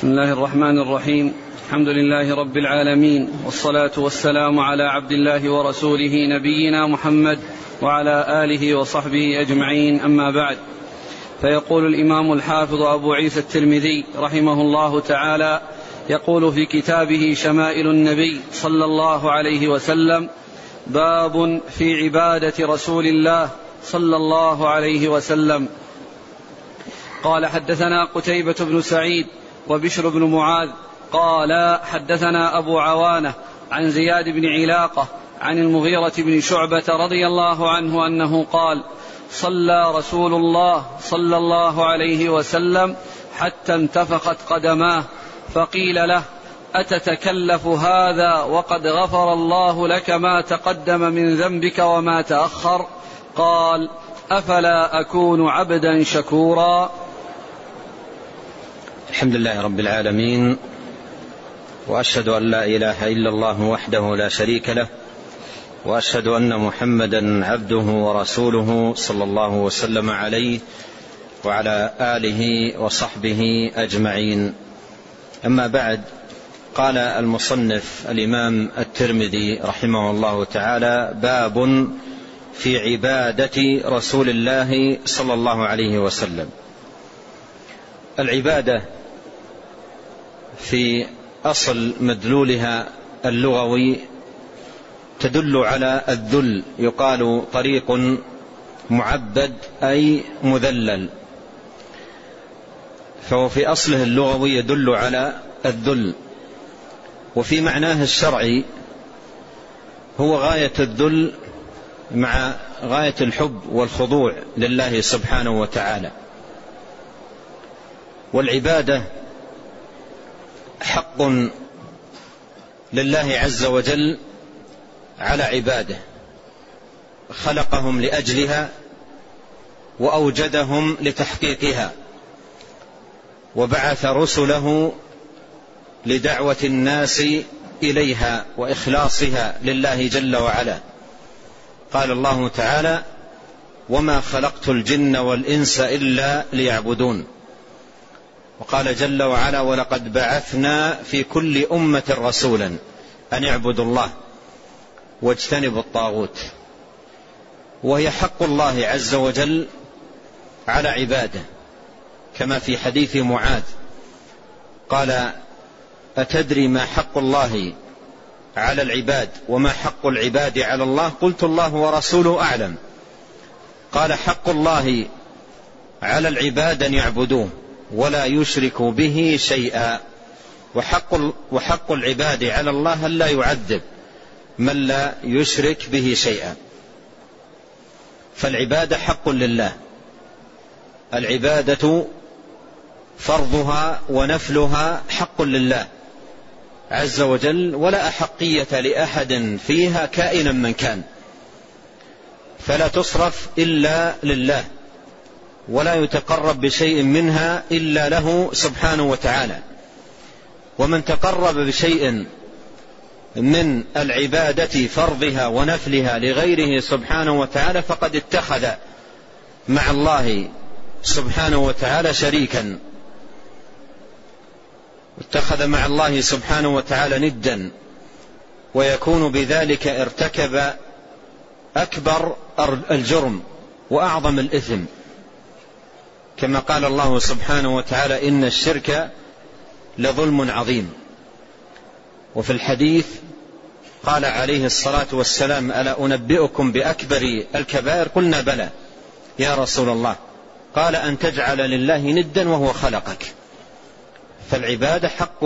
بسم الله الرحمن الرحيم. الحمد لله رب العالمين. والصلاة والسلام على عبد الله ورسوله نبينا محمد وعلى آله وصحبه أجمعين. أما بعد فيقول الإمام الحافظ أبو عيسى الترمذي رحمه الله تعالى يقول في كتابه شمائل النبي صلى الله عليه وسلم باب في عبادة رسول الله صلى الله عليه وسلم. قال حدثنا قتيبة بن سعيد وبشر بن معاذ قال حدثنا أبو عوانة عن زياد بن علاقة عن المغيرة بن شعبة رضي الله عنه أنه قال صلى رسول الله صلى الله عليه وسلم حتى انتفخت قدماه فقيل له أتتكلف هذا وقد غفر الله لك ما تقدم من ذنبك وما تأخر؟ قال أفلا أكون عبدا شكورا؟ الحمد لله رب العالمين وأشهد أن لا إله إلا الله وحده لا شريك له وأشهد أن محمدا عبده ورسوله صلى الله وسلم عليه وعلى آله وصحبه أجمعين. أما بعد قال المصنف الإمام الترمذي رحمه الله تعالى باب في عبادة رسول الله صلى الله عليه وسلم. العبادة في أصل مدلولها اللغوي تدل على الذل يقال طريق معبد أي مذلل. فهو في أصله اللغوي يدل على الذل. وفي معناه الشرعي هو غاية الذل مع غاية الحب والخضوع لله سبحانه وتعالى. والعبادة حق لله عز وجل على عباده. خلقهم لأجلها وأوجدهم لتحقيقها. وبعث رسله لدعوة الناس إليها وإخلاصها لله جل وعلا. قال الله تعالى وما خلقت الجن والإنس إلا ليعبدون وقال جل وعلا ولقد بعثنا في كل أمة رسولا أن اعبدوا الله واجتنبوا الطاغوت وهي حق الله عز وجل على عباده كما في حديث معاذ. قال أتدري ما حق الله على العباد وما حق العباد على الله؟ قلت الله ورسوله أعلم. قال حق الله على العباد أن يعبدوه ولا يشرك به شيئا. وحق, وحق العباد على الله ألا يعذب من لا يشرك به شيئا. فالعبادة حق لله. العبادة فرضها ونفلها حق لله عز وجل ولا أحقية لأحد فيها كائنا من كان. فلا تصرف إلا لله. ولا يتقرب بشيء منها إلا له سبحانه وتعالى. ومن تقرب بشيء من العبادة فرضها ونفلها لغيره سبحانه وتعالى فقد اتخذ مع الله سبحانه وتعالى شريكا. اتخذ مع الله سبحانه وتعالى ندا ويكون بذلك ارتكب أكبر الجرم وأعظم الإثم. كما قال الله سبحانه وتعالى إن الشرك لظلم عظيم. وفي الحديث قال عليه الصلاة والسلام ألا أنبئكم بأكبر الكبائر؟ قلنا بلى. يا رسول الله. قال أن تجعل لله ندا وهو خلقك. فالعبادة حق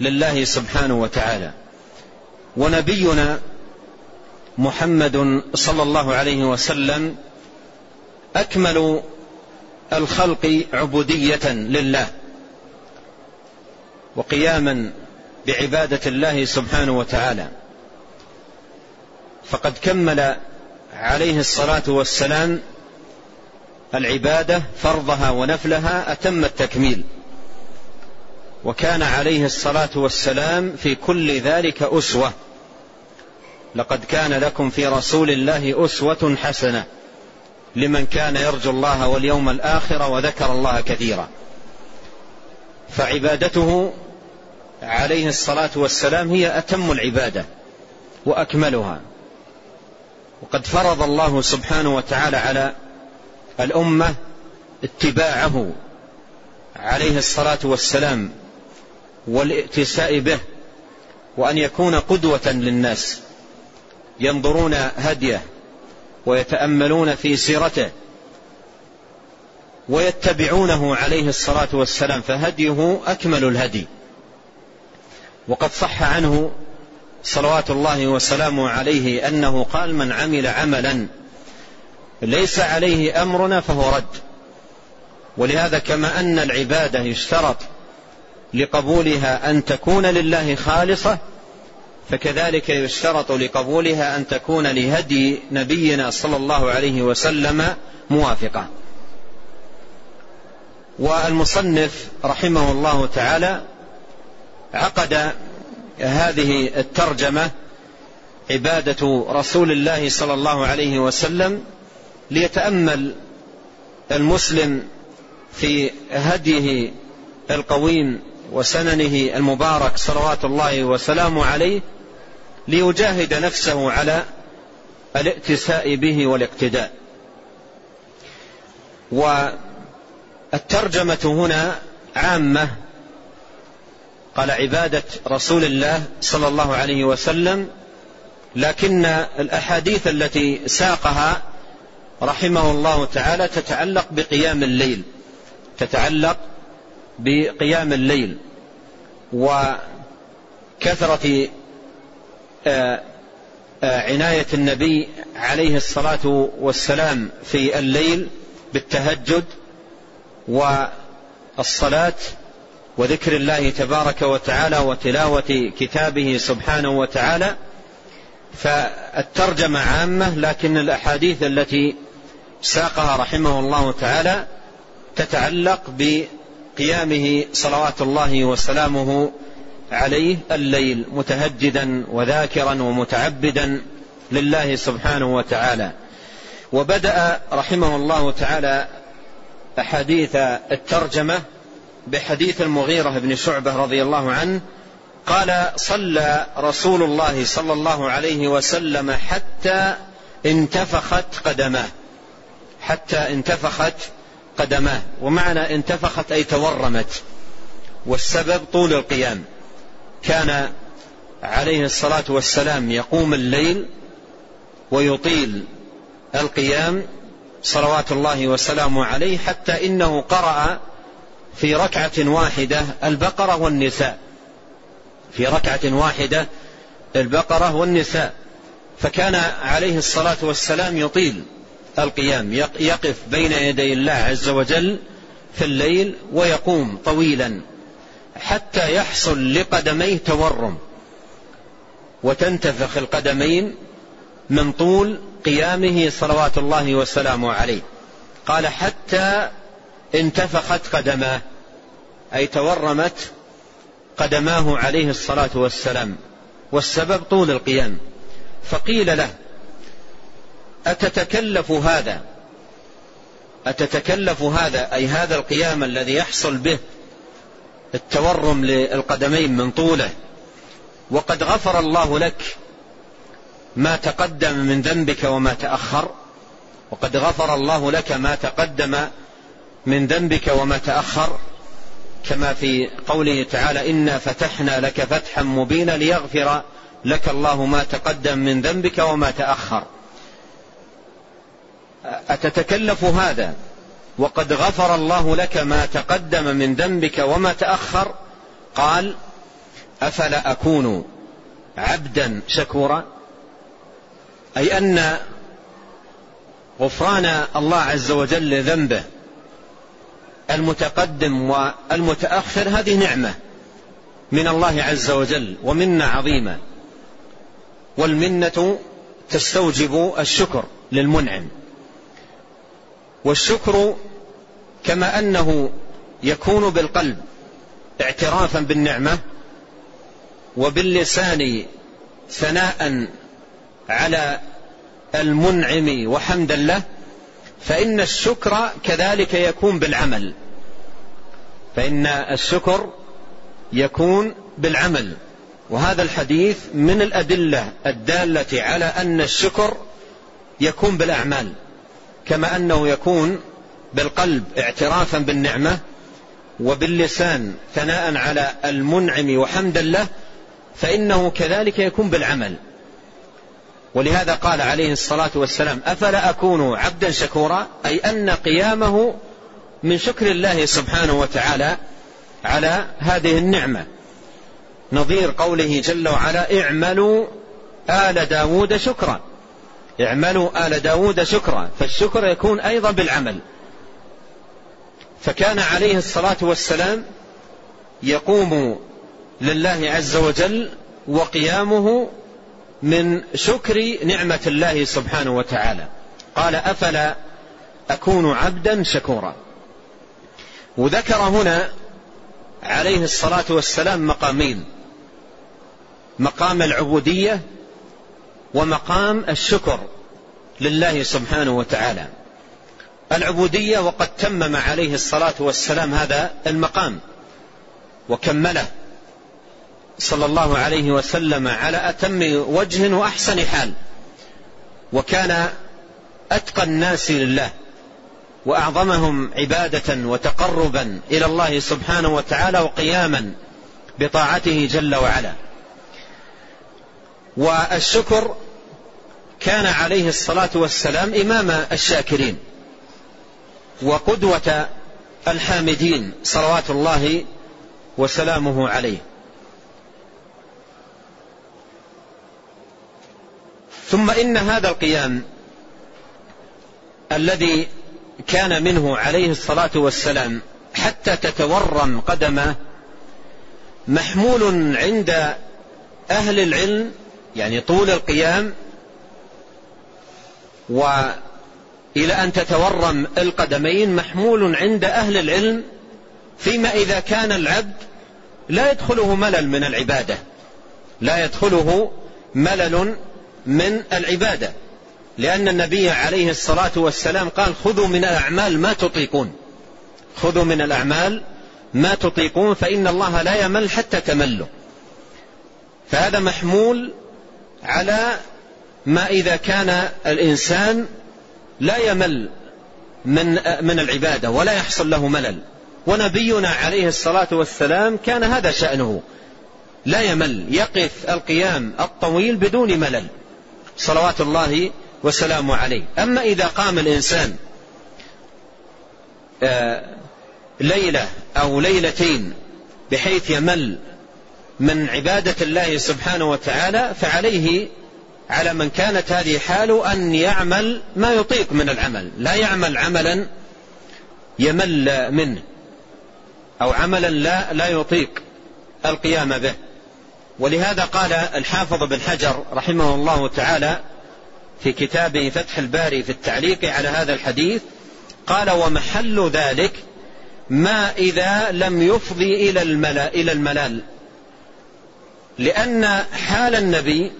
لله سبحانه وتعالى. ونبينا محمد صلى الله عليه وسلم أكمل الخلق عبودية لله وقياما بعبادة الله سبحانه وتعالى. فقد كمل عليه الصلاة والسلام العبادة فرضها ونفلها أتم التكميل. وكان عليه الصلاة والسلام في كل ذلك أسوة. لقد كان لكم في رسول الله أسوة حسنة. لمن كان يرجو الله واليوم الآخر وذكر الله كثيرا. فعبادته عليه الصلاة والسلام هي أتم العبادة وأكملها. وقد فرض الله سبحانه وتعالى على الأمة اتباعه عليه الصلاة والسلام والائتساء به وأن يكون قدوة للناس ينظرون هديه ويتأملون في سيرته ويتبعونه عليه الصلاة والسلام فهديه أكمل الهدي. وقد صح عنه صلوات الله وسلامه عليه أنه قال من عمل عملا ليس عليه أمرنا فهو رد ولهذا كما أن العبادة يشترط لقبولها أن تكون لله خالصة فكذلك يشترط لقبولها أن تكون لهدي نبينا صلى الله عليه وسلم موافقة. والمصنف رحمه الله تعالى عقد هذه الترجمة عبادة رسول الله صلى الله عليه وسلم ليتأمل المسلم في هديه القويم وسننه المبارك صلوات الله وسلامه عليه ليجاهد نفسه على الائتساء به والاقتداء. والترجمة هنا عامة. قال عبادة رسول الله صلى الله عليه وسلم لكن الأحاديث التي ساقها رحمه الله تعالى تتعلق بقيام الليل تتعلق بقيام الليل وكثرة آه، عناية النبي عليه الصلاة والسلام في الليل بالتهجد والصلاة وذكر الله تبارك وتعالى وتلاوة كتابه سبحانه وتعالى. فالترجمة عامة لكن الأحاديث التي ساقها رحمه الله تعالى تتعلق بقيامه صلوات الله وسلامه عليه الليل متهجدا وذاكرا ومتعبدا لله سبحانه وتعالى. وبدأ رحمه الله تعالى أحاديث الترجمة بحديث المغيرة بن شعبة رضي الله عنه. قال صلى رسول الله صلى الله عليه وسلم حتى انتفخت قدماه. حتى انتفخت قدماه. ومعنى انتفخت أي تورمت. والسبب طول القيام. كان عليه الصلاة والسلام يقوم الليل ويطيل القيام صلوات الله وسلامه عليه حتى إنه قرأ في ركعة واحدة البقرة والنساء. في ركعة واحدة البقرة والنساء. فكان عليه الصلاة والسلام يطيل القيام يقف بين يدي الله عز وجل في الليل ويقوم طويلا. حتى يحصل لقدميه تورم وتنتفخ القدمين من طول قيامه صلوات الله وسلامه عليه. قال حتى انتفخت قدماه أي تورمت قدماه عليه الصلاة والسلام والسبب طول القيام. فقيل له أتتكلف هذا؟ أتتكلف هذا أي هذا القيام الذي يحصل به التورم للقدمين من طوله. وقد غفر الله لك ما تقدم من ذنبك وما تأخر. وقد غفر الله لك ما تقدم من ذنبك وما تأخر. كما في قوله تعالى إنا فتحنا لك فتحا مبينا ليغفر لك الله ما تقدم من ذنبك وما تأخر. أتتكلف هذا وقد غفر الله لك ما تقدم من ذنبك وما تأخر. قال أفلا أكون عبدا شكورا؟ أي أن غفران الله عز وجل لذنبه المتقدم والمتأخر هذه نعمة من الله عز وجل ومنة عظيمة. والمنة تستوجب الشكر للمنعم. والشكر كما أنه يكون بالقلب اعترافا بالنعمة وباللسان ثناء على المنعم وحمدا له فإن الشكر كذلك يكون بالعمل. فإن الشكر يكون بالعمل. وهذا الحديث من الأدلة الدالة على أن الشكر يكون بالأعمال كما أنه يكون بالقلب اعترافا بالنعمة وباللسان ثناء على المنعم وحمدا له فإنه كذلك يكون بالعمل. ولهذا قال عليه الصلاة والسلام أفلا أكون عبدا شكورا؟ أي أن قيامه من شكر الله سبحانه وتعالى على هذه النعمة. نظير قوله جل وعلا اعملوا آل داود شكرا. اعملوا آل داود شكرا. فالشكر يكون أيضا بالعمل. فكان عليه الصلاة والسلام يقوم لله عز وجل وقيامه من شكر نعمة الله سبحانه وتعالى. قال أفلا أكون عبدا شكورا. وذكر هنا عليه الصلاة والسلام مقامين مقام العبودية ومقام الشكر لله سبحانه وتعالى. العبودية وقد تمم عليه الصلاة والسلام هذا المقام وكمله صلى الله عليه وسلم على أتم وجه وأحسن حال وكان أتقى الناس لله وأعظمهم عبادة وتقربا إلى الله سبحانه وتعالى وقياما بطاعته جل وعلا. والشكر كان عليه الصلاة والسلام إمام الشاكرين. وقدوة الحامدين صلوات الله وسلامه عليه. ثم إن هذا القيام الذي كان منه عليه الصلاة والسلام حتى تتورم قدمه محمول عند أهل العلم يعني طول القيام وإلى أن تتورم القدمين محمول عند أهل العلم فيما إذا كان العبد لا يدخله ملل من العبادة لا يدخله ملل من العبادة. لأن النبي عليه الصلاة والسلام قال خذوا من الأعمال ما تطيقون خذوا من الأعمال ما تطيقون فإن الله لا يمل حتى تملوا. فهذا محمول على ما إذا كان الإنسان لا يمل من من العبادة ولا يحصل له ملل. ونبينا عليه الصلاة والسلام كان هذا شأنه. لا يمل يقف القيام الطويل بدون ملل. صلوات الله وسلامه عليه. أما إذا قام الإنسان آه، ليلة أو ليلتين بحيث يمل من عبادة الله سبحانه وتعالى فعليه على من كانت هذه حاله أن يعمل ما يطيق من العمل. لا يعمل عملا يمل منه أو عملا لا, لا يطيق القيام به. ولهذا قال الحافظ بن حجر رحمه الله تعالى في كتابه فتح الباري في التعليق على هذا الحديث قال ومحل ذلك ما إذا لم يفضي إلى الملا إلى الملال. لأن حال النبي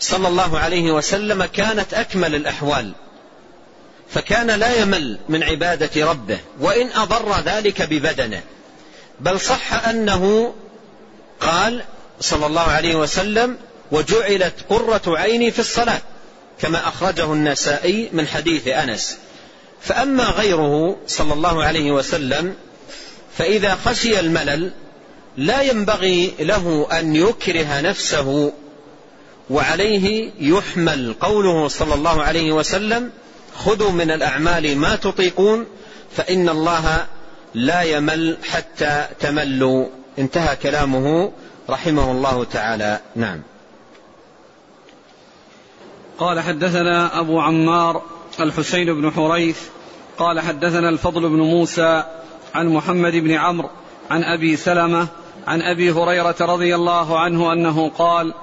صلى الله عليه وسلم كانت أكمل الأحوال فكان لا يمل من عبادة ربه وإن أضر ذلك ببدنه. بل صح أنه قال صلى الله عليه وسلم وجعلت قرة عيني في الصلاة كما أخرجه النسائي من حديث أنس. فأما غيره صلى الله عليه وسلم فإذا خشي الملل لا ينبغي له أن يكره نفسه وعليه يحمل قوله صلى الله عليه وسلم خذوا من الأعمال ما تطيقون فإن الله لا يمل حتى تملوا. انتهى كلامه رحمه الله تعالى. نعم. قال حدثنا أبو عمار الحسين بن حريث قال حدثنا الفضل بن موسى عن محمد بن عمرو عن أبي سلمة عن أبي هريرة رضي الله عنه أنه قال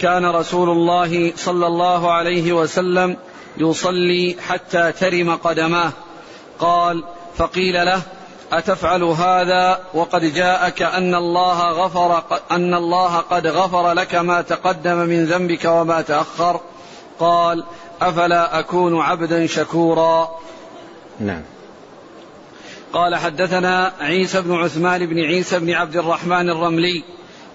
كان رسول الله صلى الله عليه وسلم يصلي حتى ترم قدماه. قال فقيل له أتفعل هذا وقد جاءك أن الله غفر أن الله قد غفر لك ما تقدم من ذنبك وما تأخر. قال أفلا أكون عبدا شكورا. نعم. قال حدثنا عيسى بن عثمان بن عيسى بن عبد الرحمن الرملي.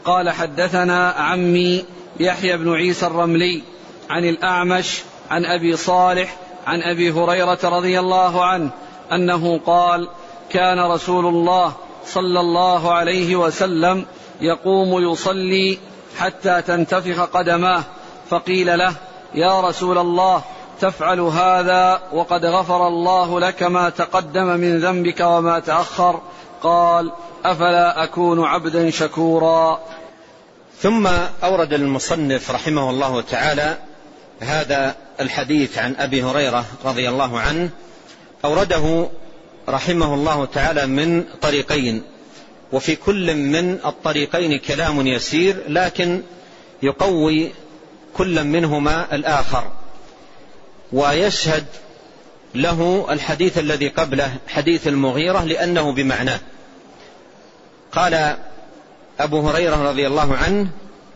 قال حدثنا عمي يحيى بن عيسى الرملي عن الأعمش عن أبي صالح عن أبي هريرة رضي الله عنه أنه قال كان رسول الله صلى الله عليه وسلم يقوم يصلي حتى تنتفخ قدماه فقيل له يا رسول الله تفعل هذا وقد غفر الله لك ما تقدم من ذنبك وما تأخر؟ قال أفلا أكون عبدا شكورا. ثم أورد المصنف رحمه الله تعالى هذا الحديث عن أبي هريرة رضي الله عنه أورده رحمه الله تعالى من طريقين وفي كل من الطريقين كلام يسير لكن يقوي كل منهما الآخر ويشهد له الحديث الذي قبله حديث المغيرة لأنه بمعناه. قال أبو هريرة رضي الله عنه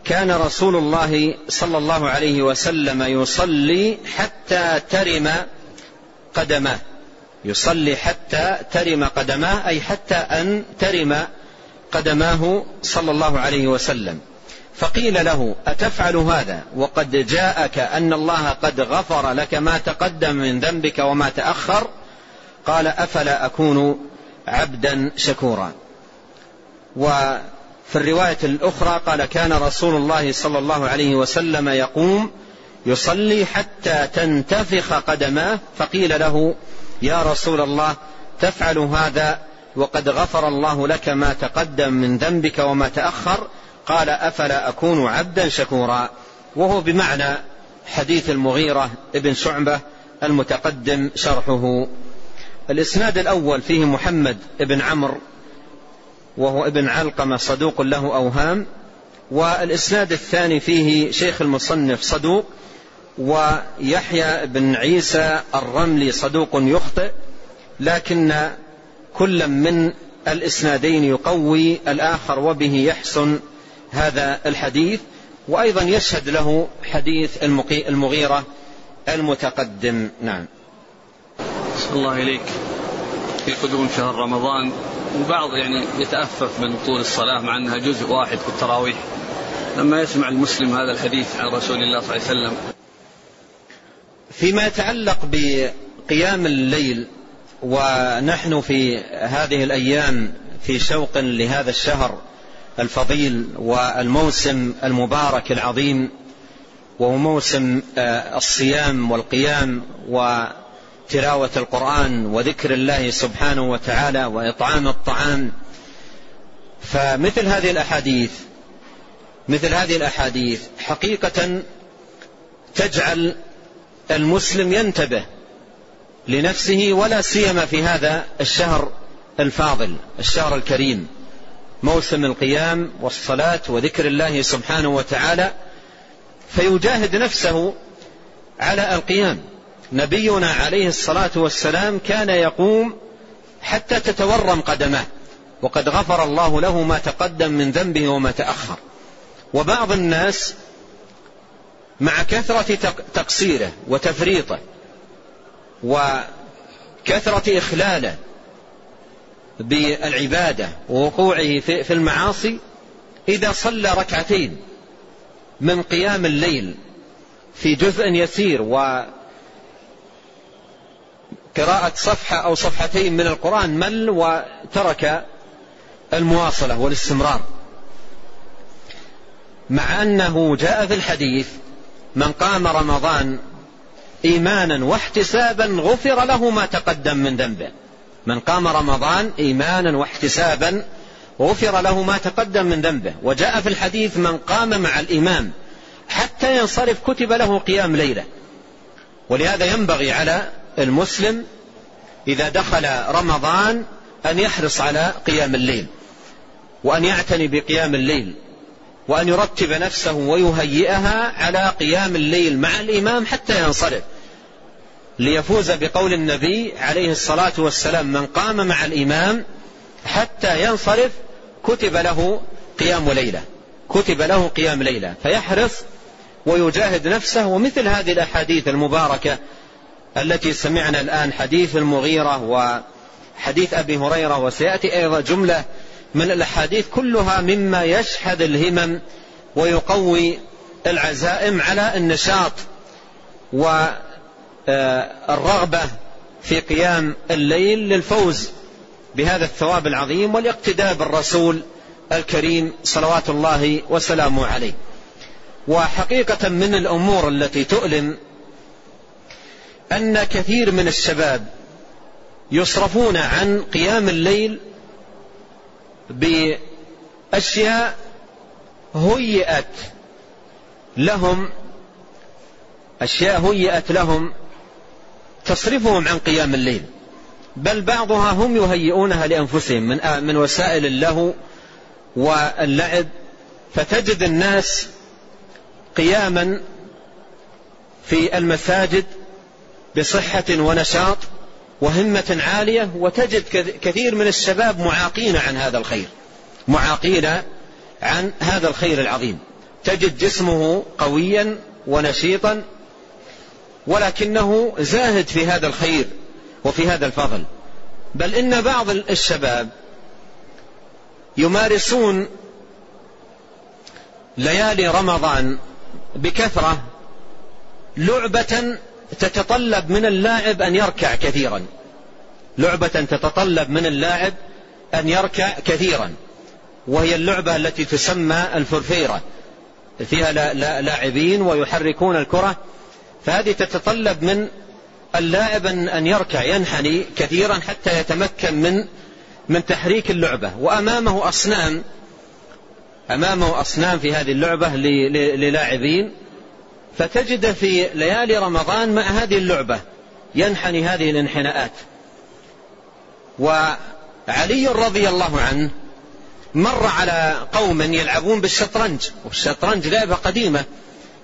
كان رسول الله صلى الله عليه وسلم يصلي حتى ترم قدماه. يصلي حتى ترم قدماه أي حتى أن ترم قدماه صلى الله عليه وسلم. فقيل له أتفعل هذا؟ وقد جاءك أن الله قد غفر لك ما تقدم من ذنبك وما تأخر؟ قال أفلا أكون عبدا شكورا. وفي الرواية الأخرى قال كان رسول الله صلى الله عليه وسلم يقوم يصلي حتى تنتفخ قدماه فقيل له يا رسول الله تفعل هذا وقد غفر الله لك ما تقدم من ذنبك وما تأخر. قال أفلا أكون عبدا شكورا. وهو بمعنى حديث المغيرة ابن شعبة المتقدم شرحه. الإسناد الأول فيه محمد بن عمرو وهو ابن علقمة صدوق له أوهام والإسناد الثاني فيه شيخ المصنف صدوق ويحيى بن عيسى الرملي صدوق يخطئ لكن كل من الإسنادين يقوي الآخر وبه يحسن هذا الحديث وأيضا يشهد له حديث المغيرة المتقدم. نعم. صلى الله إليك. في قدوم شهر رمضان. البعض يعني يتأفف من طول الصلاة مع أنها جزء واحد في التراويح. لما يسمع المسلم هذا الحديث عن رسول الله صلى الله عليه وسلم. فيما يتعلق بقيام الليل ونحن في هذه الأيام في شوق لهذا الشهر الفضيل والموسم المبارك العظيم وهو موسم آه، الصيام والقيام وتلاوه القرآن وذكر الله سبحانه وتعالى وإطعام الطعام. فمثل هذه الأحاديث مثل هذه الأحاديث حقيقة تجعل المسلم ينتبه لنفسه ولا سيما في هذا الشهر الفاضل الشهر الكريم. موسم القيام والصلاة وذكر الله سبحانه وتعالى فيجاهد نفسه على القيام. نبينا عليه الصلاة والسلام كان يقوم حتى تتورم قدماه وقد غفر الله له ما تقدم من ذنبه وما تأخر. وبعض الناس مع كثرة تقصيره وتفريطه وكثرة إخلاله بالعبادة ووقوعه في المعاصي إذا صلى ركعتين من قيام الليل في جزء يسير وقراءة صفحة أو صفحتين من القرآن مل وترك المواصلة والاستمرار. مع أنه جاء في الحديث من قام رمضان إيمانا واحتسابا غفر له ما تقدم من ذنبه. من قام رمضان إيمانا واحتسابا غفر له ما تقدم من ذنبه. وجاء في الحديث من قام مع الإمام حتى ينصرف كتب له قيام ليلة. ولهذا ينبغي على المسلم إذا دخل رمضان أن يحرص على قيام الليل وأن يعتني بقيام الليل وأن يرتب نفسه ويهيئها على قيام الليل مع الإمام حتى ينصرف. ليفوز بقول النبي عليه الصلاة والسلام من قام مع الإمام حتى ينصرف كتب له قيام ليلة كتب له قيام ليلة. فيحرص ويجاهد نفسه ومثل هذه الأحاديث المباركة التي سمعنا الآن حديث المغيرة حديث أبي هريرة وسيأتي أيضا جملة من الأحاديث كلها مما يشحذ الهمم ويقوي العزائم على النشاط والرغبة في قيام الليل للفوز بهذا الثواب العظيم والاقتداء بالرسول الكريم صلوات الله وسلامه عليه. وحقيقة من الأمور التي تؤلم أن كثير من الشباب يصرفون عن قيام الليل بأشياء هيئت لهم أشياء هيئت لهم تصرفهم عن قيام الليل. بل بعضها هم يهيئونها لأنفسهم من من وسائل اللهو واللعب. فتجد الناس قياما في المساجد بصحة ونشاط وهمة عالية وتجد كثير من الشباب معاقين عن هذا الخير. معاقين عن هذا الخير العظيم. تجد جسمه قويا ونشيطا ولكنه زاهد في هذا الخير وفي هذا الفضل. بل إن بعض الشباب يمارسون ليالي رمضان بكثرة لعبة تتطلب من اللاعب أن يركع كثيرا. لعبة تتطلب من اللاعب أن يركع كثيرا. وهي اللعبة التي تسمى الفرفيرة. فيها لاعبين ويحركون الكرة. فهذه تتطلب من اللاعب أن يركع ينحني كثيرا حتى يتمكن من من تحريك اللعبة. وأمامه أصنام. أمامه أصنام في هذه اللعبة للاعبين. فتجد في ليالي رمضان مع هذه اللعبة ينحني هذه الانحناءات. وعلي رضي الله عنه مر على قوم يلعبون بالشطرنج والشطرنج لعبة قديمة.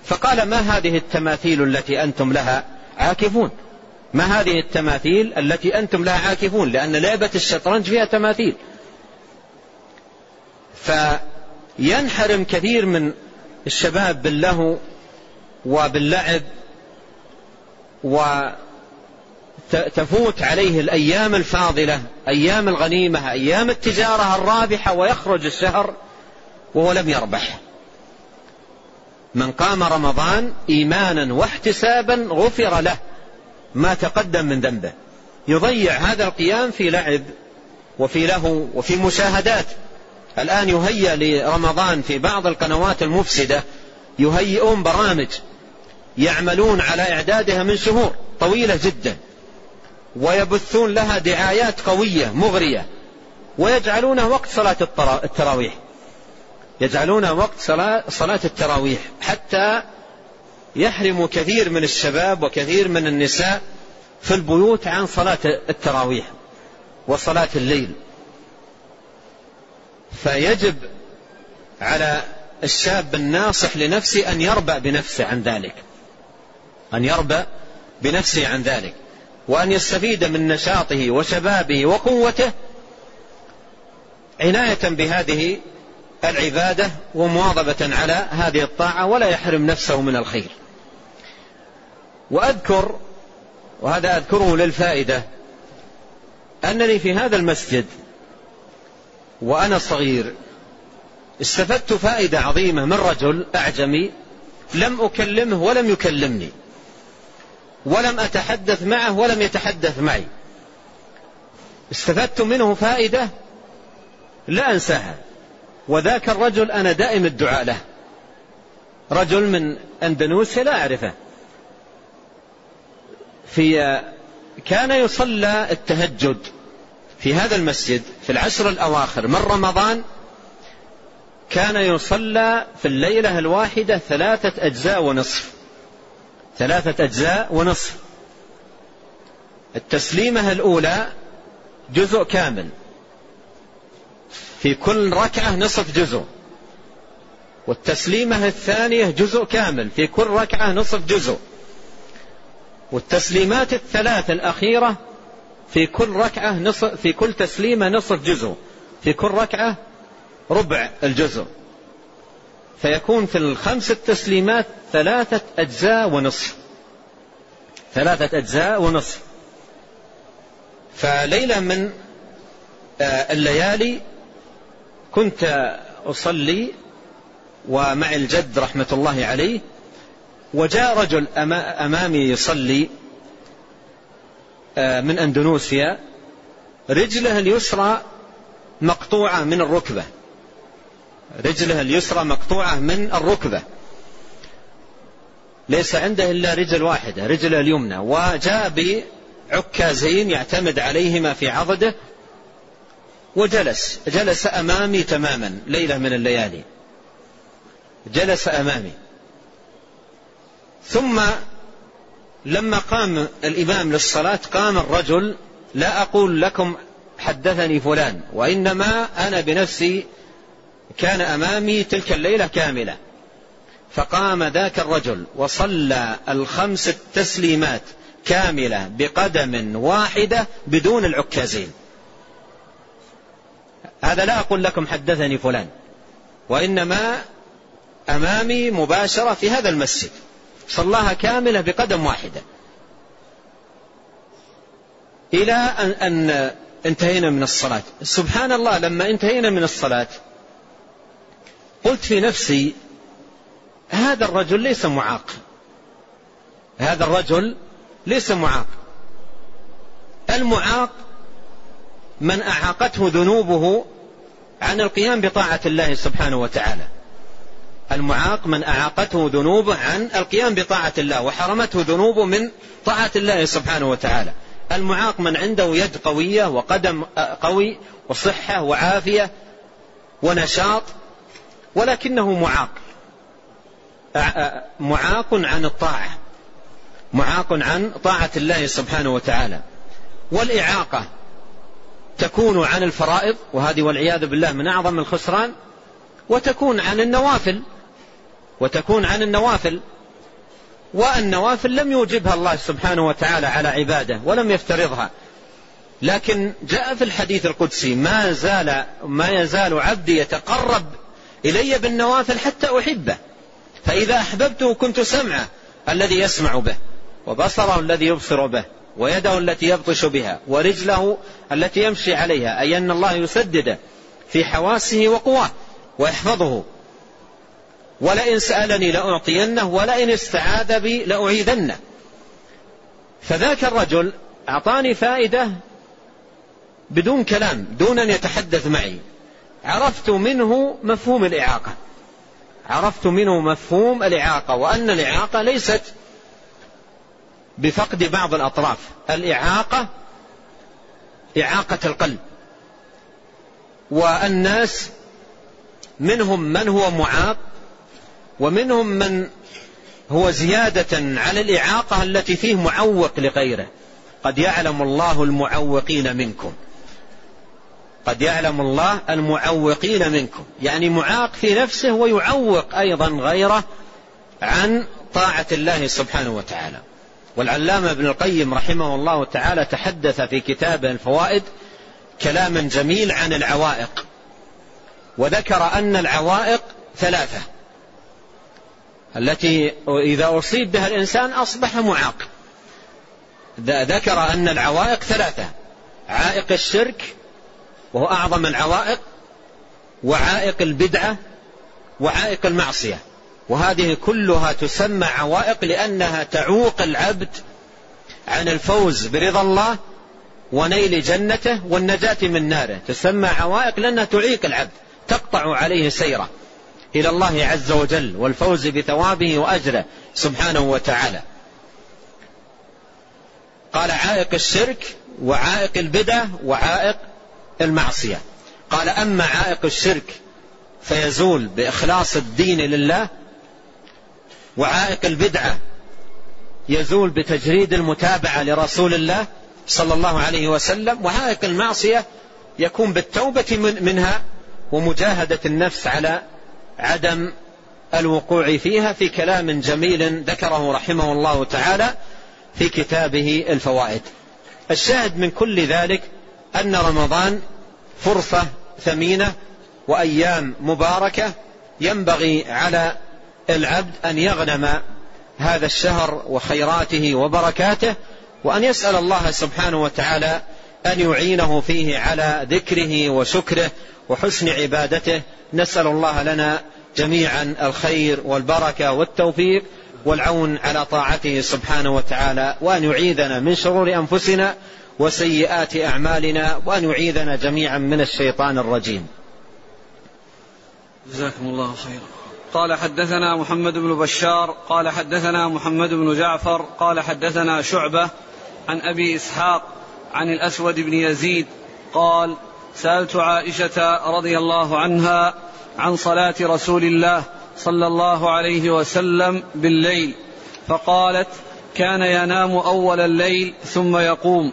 فقال ما هذه التماثيل التي أنتم لها عاكفون؟ ما هذه التماثيل التي أنتم لها عاكفون؟ لأن لعبة الشطرنج فيها تماثيل. فينحرم كثير من الشباب باللهو وباللعب وتفوت عليه الأيام الفاضلة أيام الغنيمة أيام التجارة الرابحة ويخرج الشهر وهو لم يربح. من قام رمضان إيمانا واحتسابا غفر له ما تقدم من ذنبه. يضيع هذا القيام في لعب وفي لهو وفي مشاهدات. الآن يهيأ لرمضان في بعض القنوات المفسدة يهيئون برامج. يعملون على إعدادها من شهور طويلة جدا ويبثون لها دعايات قوية مغرية ويجعلونها وقت صلاة التراويح. يجعلونها وقت صلاة, صلاة التراويح حتى يحرم كثير من الشباب وكثير من النساء في البيوت عن صلاة التراويح وصلاة الليل. فيجب على الشاب الناصح لنفسه أن يربأ بنفسه عن ذلك. أن يربأ بنفسه عن ذلك وأن يستفيد من نشاطه وشبابه وقوته عناية بهذه العبادة ومواظبة على هذه الطاعة ولا يحرم نفسه من الخير. وأذكر وهذا أذكره للفائدة أنني في هذا المسجد وأنا صغير استفدت فائدة عظيمة من رجل أعجمي لم أكلمه ولم يكلمني. ولم أتحدث معه ولم يتحدث معي. استفدت منه فائدة لا أنساها. وذاك الرجل أنا دائم الدعاء له. رجل من أندونيسيا لا أعرفه. في كان يصلى التهجد في هذا المسجد في العشر الأواخر من رمضان. كان يصلى في الليلة الواحدة ثلاثة أجزاء ونصف. ثلاثة أجزاء ونصف. التسليمة الأولى جزء كامل. في كل ركعة نصف جزء. والتسليمة الثانية جزء كامل. في كل ركعة نصف جزء. والتسليمات الثلاث الأخيرة في كل ركعة نصف في كل تسليمة نصف جزء. في كل ركعة ربع الجزء. فيكون في الخمس التسليمات ثلاثة أجزاء ونصف. ثلاثة أجزاء ونصف. فليلة من الليالي كنت أصلي ومع الجد رحمة الله عليه وجاء رجل أمامي يصلي من أندونوسيا رجله اليسرى مقطوعة من الركبة. رجله اليسرى مقطوعة من الركبة. ليس عنده إلا رجل واحدة رجله اليمنى. وجاء بعكازين يعتمد عليهما في عضده وجلس جلس أمامي تماما ليلة من الليالي. جلس أمامي. ثم لما قام الإمام للصلاة قام الرجل لا أقول لكم حدثني فلان وإنما أنا بنفسي كان أمامي تلك الليلة كاملة. فقام ذاك الرجل وصلى الخمس التسليمات كاملة بقدم واحدة بدون العكازين. هذا لا أقول لكم حدثني فلان وإنما أمامي مباشرة في هذا المسجد. صلاها كاملة بقدم واحدة. إلى أن, انتهينا من الصلاة. سبحان الله لما انتهينا من الصلاة قلت في نفسي هذا الرجل ليس معاق. هذا الرجل ليس معاق. المعاق من أعاقته ذنوبه عن القيام بطاعة الله سبحانه وتعالى. المعاق من أعاقته ذنوبه عن القيام بطاعة الله وحرمته ذنوبه من طاعة الله سبحانه وتعالى. المعاق من عنده يد قوية وقدم قوي وصحة وعافية ونشاط ولكنه معاق. معاق عن الطاعة. معاق عن طاعة الله سبحانه وتعالى. والإعاقة تكون عن الفرائض وهذه والعياذ بالله من أعظم الخسران وتكون عن النوافل. وتكون عن النوافل. والنوافل لم يوجبها الله سبحانه وتعالى على عباده ولم يفترضها. لكن جاء في الحديث القدسي ما زال ما يزال عبدي يتقرب إلي بالنوافل حتى أحبه. فإذا أحببته كنت سمعه الذي يسمع به وبصره الذي يبصر به ويده التي يبطش بها ورجله التي يمشي عليها أي أن الله يسدد في حواسه وقواه ويحفظه. ولئن سألني لأعطينه ولئن استعاذ بي لأعيذنه. فذاك الرجل أعطاني فائدة بدون كلام دون أن يتحدث معي. عرفت منه مفهوم الإعاقة. عرفت منه مفهوم الإعاقة وأن الإعاقة ليست بفقد بعض الأطراف. الإعاقة إعاقة القلب. والناس منهم من هو معاق ومنهم من هو زيادة على الإعاقة التي فيه معوق لغيره. قد يعلم الله المعوقين منكم. قد يعلم الله المعوقين منكم. يعني معاق في نفسه ويعوق أيضا غيره عن طاعة الله سبحانه وتعالى. والعلامة ابن القيم رحمه الله تعالى تحدث في كتابه الفوائد كلاما جميل عن العوائق. وذكر أن العوائق ثلاثة التي إذا أصيب بها الإنسان أصبح معاق. ذكر أن العوائق ثلاثة عائق الشرك وهو أعظم العوائق وعائق البدعة وعائق المعصية. وهذه كلها تسمى عوائق لأنها تعوق العبد عن الفوز برضا الله ونيل جنته والنجاة من ناره. تسمى عوائق لأنها تعيق العبد تقطع عليه سيره إلى الله عز وجل والفوز بثوابه وأجره سبحانه وتعالى. قال عائق الشرك وعائق البدع وعائق المعصية. قال أما عائق الشرك فيزول بإخلاص الدين لله وعائق البدعة يزول بتجريد المتابعة لرسول الله صلى الله عليه وسلم وعائق المعصية يكون بالتوبة منها ومجاهدة النفس على عدم الوقوع فيها في كلام جميل ذكره رحمه الله تعالى في كتابه الفوائد. الشاهد من كل ذلك أن رمضان فرصة ثمينة وأيام مباركة ينبغي على العبد أن يغنم هذا الشهر وخيراته وبركاته وأن يسأل الله سبحانه وتعالى أن يعينه فيه على ذكره وشكره وحسن عبادته. نسأل الله لنا جميعا الخير والبركة والتوفيق والعون على طاعته سبحانه وتعالى وأن يعيذنا من شرور أنفسنا وسيئات أعمالنا وأن يعيذنا جميعا من الشيطان الرجيم. جزاكم الله خيرا. قال حدثنا محمد بن بشار قال حدثنا محمد بن جعفر قال حدثنا شعبة عن أبي إسحاق عن الأسود بن يزيد قال سألت عائشة رضي الله عنها عن صلاة رسول الله صلى الله عليه وسلم بالليل فقالت كان ينام أول الليل ثم يقوم.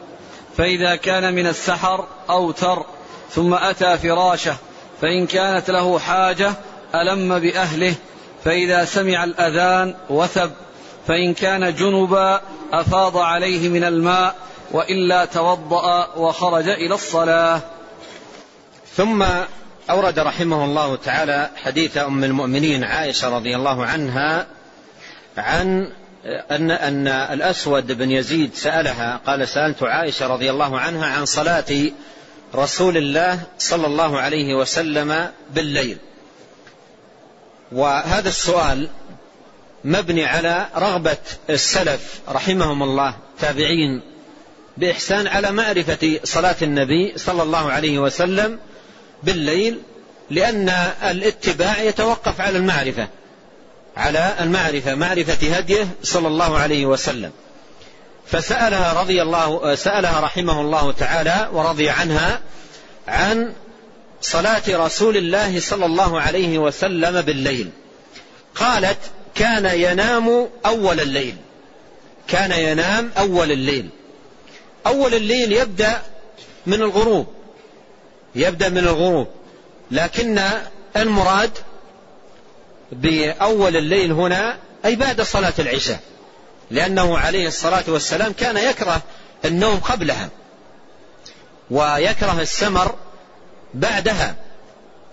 فإذا كان من السحر أوتر ثم أتى فراشه فإن كانت له حاجة ألم بأهله فإذا سمع الأذان وثب فإن كان جنبا أفاض عليه من الماء وإلا توضأ وخرج إلى الصلاة. ثم أورد رحمه الله تعالى حديث أم المؤمنين عائشة رضي الله عنها عن أن أن الأسود بن يزيد سألها قال سألت عائشة رضي الله عنها عن صلاة رسول الله صلى الله عليه وسلم بالليل. وهذا السؤال مبني على رغبة السلف رحمهم الله تابعين بإحسان على معرفة صلاة النبي صلى الله عليه وسلم بالليل لأن الاتباع يتوقف على المعرفة. على المعرفة معرفة هديه صلى الله عليه وسلم. فسألها رضي الله سألها رحمه الله تعالى ورضي عنها عن صلاة رسول الله صلى الله عليه وسلم بالليل. قالت كان ينام أول الليل. كان ينام أول الليل. أول الليل يبدأ من الغروب. يبدأ من الغروب. لكن المراد بأول الليل هنا أي بعد صلاة العشاء. لأنه عليه الصلاة والسلام كان يكره النوم قبلها ويكره السمر بعدها.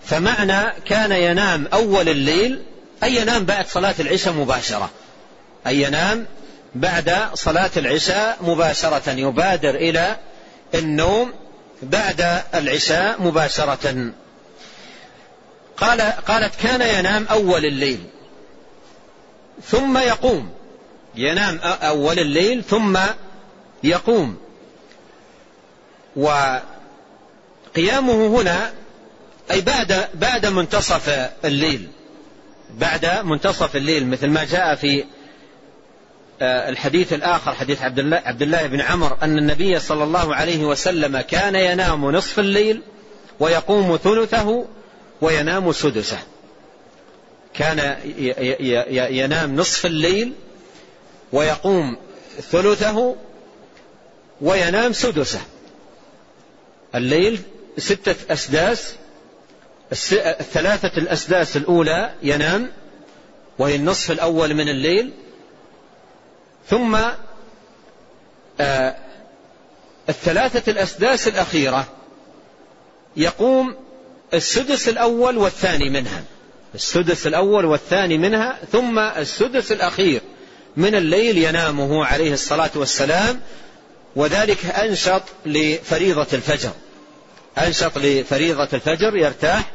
فمعنى كان ينام أول الليل أي ينام بعد صلاة العشاء مباشرة. أي ينام بعد صلاة العشاء مباشرة يبادر إلى النوم بعد العشاء مباشرة. قال قالت كان ينام أول الليل ثم يقوم. ينام أول الليل ثم يقوم. وقيامه هنا أي بعد بعد منتصف الليل بعد منتصف الليل مثل ما جاء في آه، الحديث الآخر حديث عبد الله, عبد الله بن عمر أن النبي صلى الله عليه وسلم كان ينام نصف الليل ويقوم ثلثه وينام سدسه. كان ينام نصف الليل ويقوم ثلثه وينام سدسه. الليل ستة أسداس الثلاثة الأسداس الأولى ينام وهي النصف الأول من الليل. ثم آه الثلاثة الأسداس الأخيرة يقوم السدس الأول والثاني منها. السدس الأول والثاني منها ثم السدس الأخير من الليل ينامه عليه الصلاة والسلام وذلك أنشط لفريضة الفجر. أنشط لفريضة الفجر يرتاح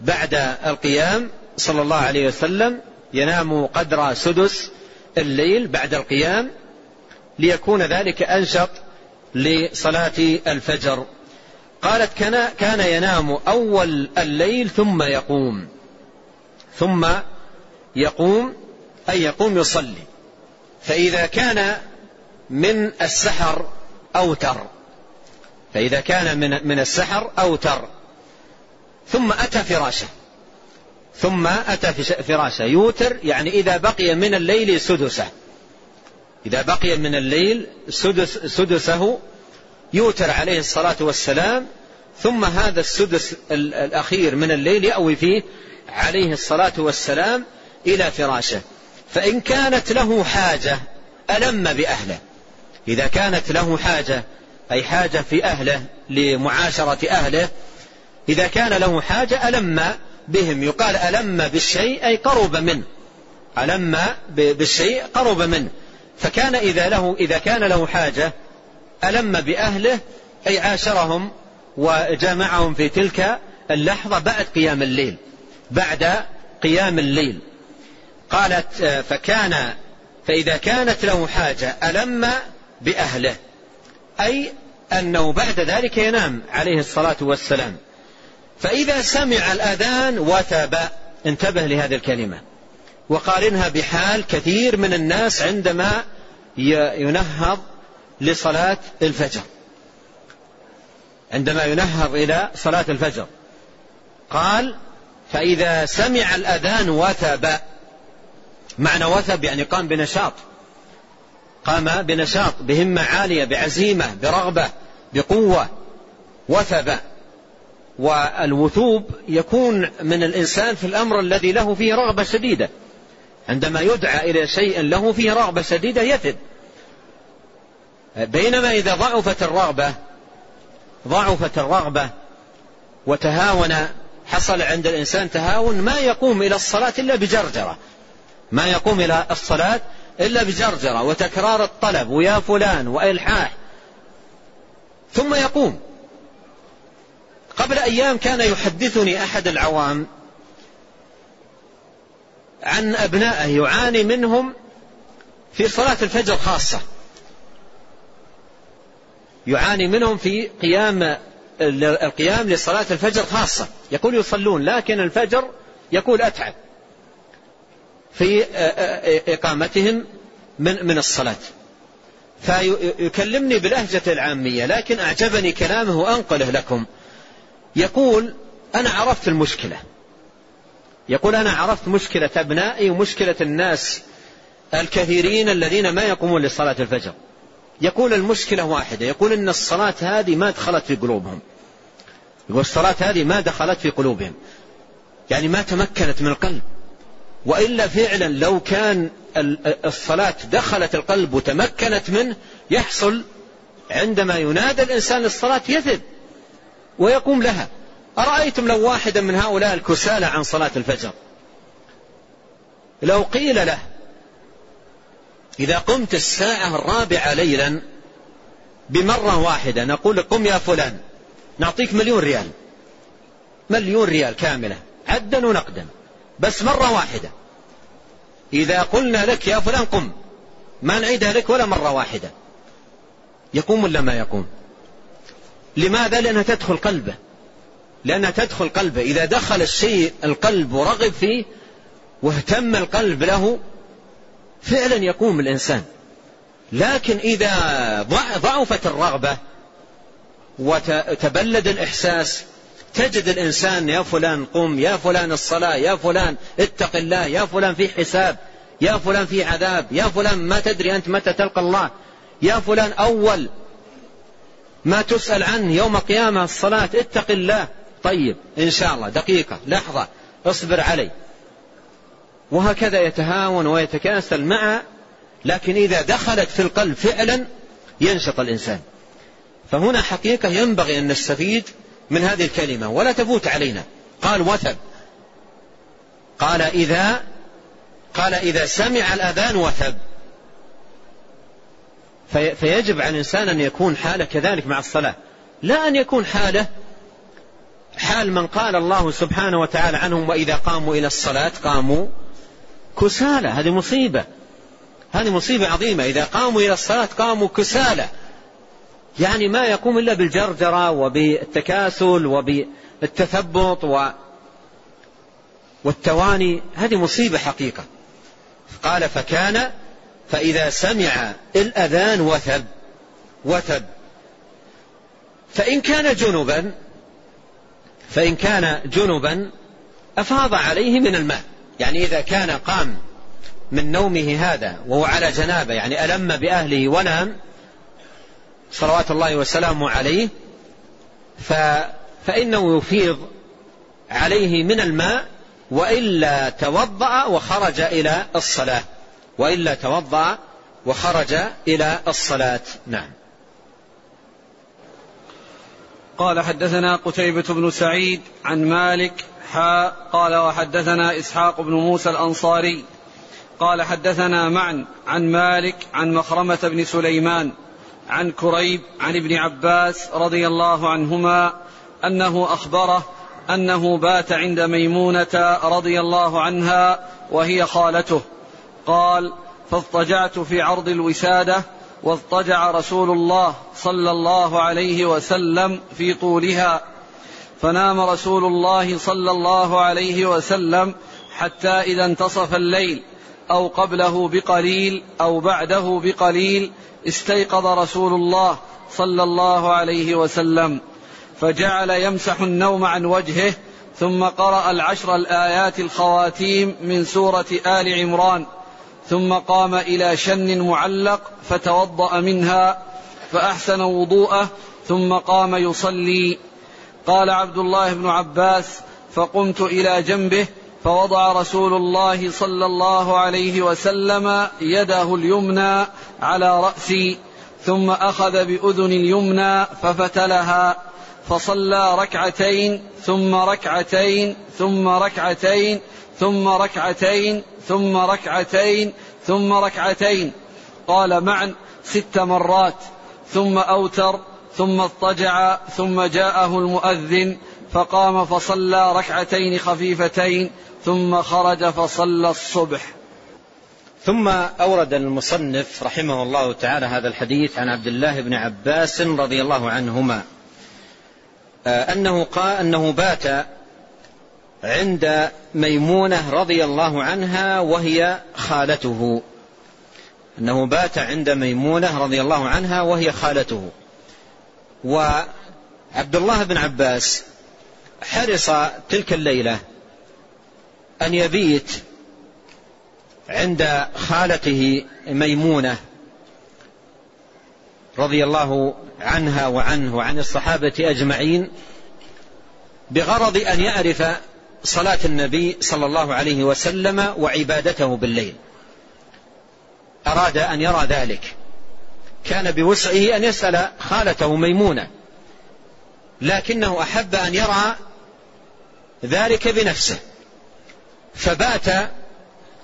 بعد القيام صلى الله عليه وسلم ينام قدر سدس الليل بعد القيام ليكون ذلك أنشط لصلاة الفجر. قالت كان كان ينام أول الليل ثم يقوم. ثم يقوم أي يقوم يصلي. فإذا كان من السحر أوتر. فإذا كان من من السحر أوتر. ثم أتى فراشه. ثم أتى فراشه. يوتر يعني إذا بقي من الليل سدسه. إذا بقي من الليل سدس سدسه يوتر عليه الصلاة والسلام ثم هذا السدس الأخير من الليل يأوي فيه عليه الصلاة والسلام إلى فراشه. فإن كانت له حاجة ألم بأهله. إذا كانت له حاجة أي حاجة في أهله لمعاشرة أهله إذا كان له حاجة ألم بهم. يقال ألم بالشيء أي قرب منه. ألم بالشيء قرب منه. فكان إذا له إذا كان له حاجة ألم بأهله أي عاشرهم وجامعهم في تلك اللحظة بعد قيام الليل بعد قيام الليل. قالت فكان فإذا كانت له حاجة ألم بأهله؟ أي أنه بعد ذلك ينام عليه الصلاة والسلام. فإذا سمع الأذان وثب انتبه لهذه الكلمة. وقارنها بحال كثير من الناس عندما ينهض لصلاة الفجر. عندما ينهض إلى صلاة الفجر. قال فإذا سمع الأذان وثب. معنى وثب يعني قام بنشاط. قام بنشاط بهمة عالية بعزيمة برغبة بقوة. وثب. والوثوب يكون من الإنسان في الأمر الذي له فيه رغبة شديدة. عندما يدعى إلى شيء له فيه رغبة شديدة يثب. بينما إذا ضعفت الرغبة ضعفت الرغبة وتهاون حصل عند الإنسان تهاون ما يقوم إلى الصلاة إلا بجرجرة. ما يقوم إلى الصلاة إلا بجرجرة وتكرار الطلب ويا فلان وإلحاح. ثم يقوم. قبل أيام كان يحدثني أحد العوام عن أبنائه يعاني منهم في صلاة الفجر خاصة. يعاني منهم في قيام القيام لصلاة الفجر خاصة. يقول يصلون لكن الفجر يقول أتعب. في إقامتهم من من الصلاة. فيكلمني بلهجة العامية لكن أعجبني كلامه وأنقله لكم. يقول أنا عرفت المشكلة. يقول أنا عرفت مشكلة أبنائي ومشكلة الناس الكثيرين الذين ما يقومون لصلاة الفجر. يقول المشكلة واحدة يقول إن الصلاة هذه ما دخلت في قلوبهم. يقول الصلاة هذه ما دخلت في قلوبهم. يعني ما تمكنت من القلب. وإلا فعلا لو كان الصلاة دخلت القلب وتمكنت منه يحصل عندما ينادى الإنسان للصلاة يثب ويقوم لها. أرأيتم لو واحدا من هؤلاء الكسالى عن صلاة الفجر؟ لو قيل له إذا قمت الساعة الرابعة ليلا بمرة واحدة نقول قم يا فلان نعطيك مليون ريال. مليون ريال كاملة عدا ونقدا بس مرة واحدة. إذا قلنا لك يا فلان قم ما نعيدها لك ولا مرة واحدة. يقوم ولا ما يقوم؟ لماذا؟ لأنها تدخل قلبه. لأنها تدخل قلبه. إذا دخل الشيء القلب ورغب فيه واهتم القلب له فعلا يقوم الإنسان. لكن إذا ضعفت الرغبة وتبلد الإحساس تجد الإنسان يا فلان قم يا فلان الصلاة يا فلان اتق الله يا فلان في حساب يا فلان في عذاب يا فلان ما تدري أنت متى تلقى الله يا فلان أول ما تسأل عنه يوم قيامة الصلاة اتق الله. طيب إن شاء الله دقيقة لحظة اصبر علي. وهكذا يتهاون ويتكاسل مع لكن إذا دخلت في القلب فعلا ينشط الإنسان. فهنا حقيقة ينبغي أن نستفيد من هذه الكلمة ولا تفوت علينا. قال وثب. قال إذا قال إذا سمع الأذان وثب. فيجب على الإنسان أن يكون حاله كذلك مع الصلاة. لا أن يكون حاله حال من قال الله سبحانه وتعالى عنهم وإذا قاموا إلى الصلاة قاموا كسالى هذه مصيبة. هذه مصيبة عظيمة. إذا قاموا إلى الصلاة قاموا كسالى. يعني ما يقوم إلا بالجرجرة وبالتكاسل وبالتثبط و والتواني. هذه مصيبة حقيقة. قال فكان فإذا سمع الأذان وثب وثب. فإن كان جنبا فإن كان جنبا أفاض عليه من الماء. يعني إذا كان قام من نومه هذا وهو على جنابة يعني ألم بأهله ونام صلوات الله وسلامه عليه ف فإنه يفيض عليه من الماء وإلا توضأ وخرج إلى الصلاة. وإلا توضأ وخرج إلى الصلاة. نعم. قال حدثنا قتيبة بن سعيد عن مالك حاء قال وحدثنا إسحاق بن موسى الأنصاري قال حدثنا معا عن مالك عن مخرمة بن سليمان عن كريب عن ابن عباس رضي الله عنهما أنه أخبره أنه بات عند ميمونة رضي الله عنها وهي خالته قال فاضطجعت في عرض الوسادة واضطجع رسول الله صلى الله عليه وسلم في طولها. فنام رسول الله صلى الله عليه وسلم حتى إذا انتصف الليل أو قبله بقليل أو بعده بقليل استيقظ رسول الله صلى الله عليه وسلم. فجعل يمسح النوم عن وجهه ثم قرأ العشر الآيات الخواتيم من سورة آل عمران. ثم قام إلى شن معلق فتوضأ منها فأحسن وضوءه ثم قام يصلي قال عبد الله بن عباس فقمت إلى جنبه فوضع رسول الله صلى الله عليه وسلم يده اليمنى على رأسي ثم أخذ بأذن اليمنى ففتلها فصلى ركعتين ثم ركعتين ثم ركعتين ثم ركعتين ثم ركعتين ثم ركعتين. قال معا ست مرات ثم أوتر ثم اضطجع ثم جاءه المؤذن فقام فصلى ركعتين خفيفتين ثم خرج فصلى الصبح. ثم أورد المصنف رحمه الله تعالى هذا الحديث عن عبد الله بن عباس رضي الله عنهما. آه، أنه قال أنه بات عند ميمونة رضي الله عنها وهي خالته. أنه بات عند ميمونة رضي الله عنها وهي خالته. وعبد الله بن عباس حرص تلك الليلة أن يبيت عند خالته ميمونة رضي الله عنها وعنه وعن الصحابة أجمعين بغرض أن يعرف صلاة النبي صلى الله عليه وسلم وعبادته بالليل. أراد أن يرى ذلك. كان بوسعه أن يسأل خالته ميمونة لكنه أحب أن يرى ذلك بنفسه فبات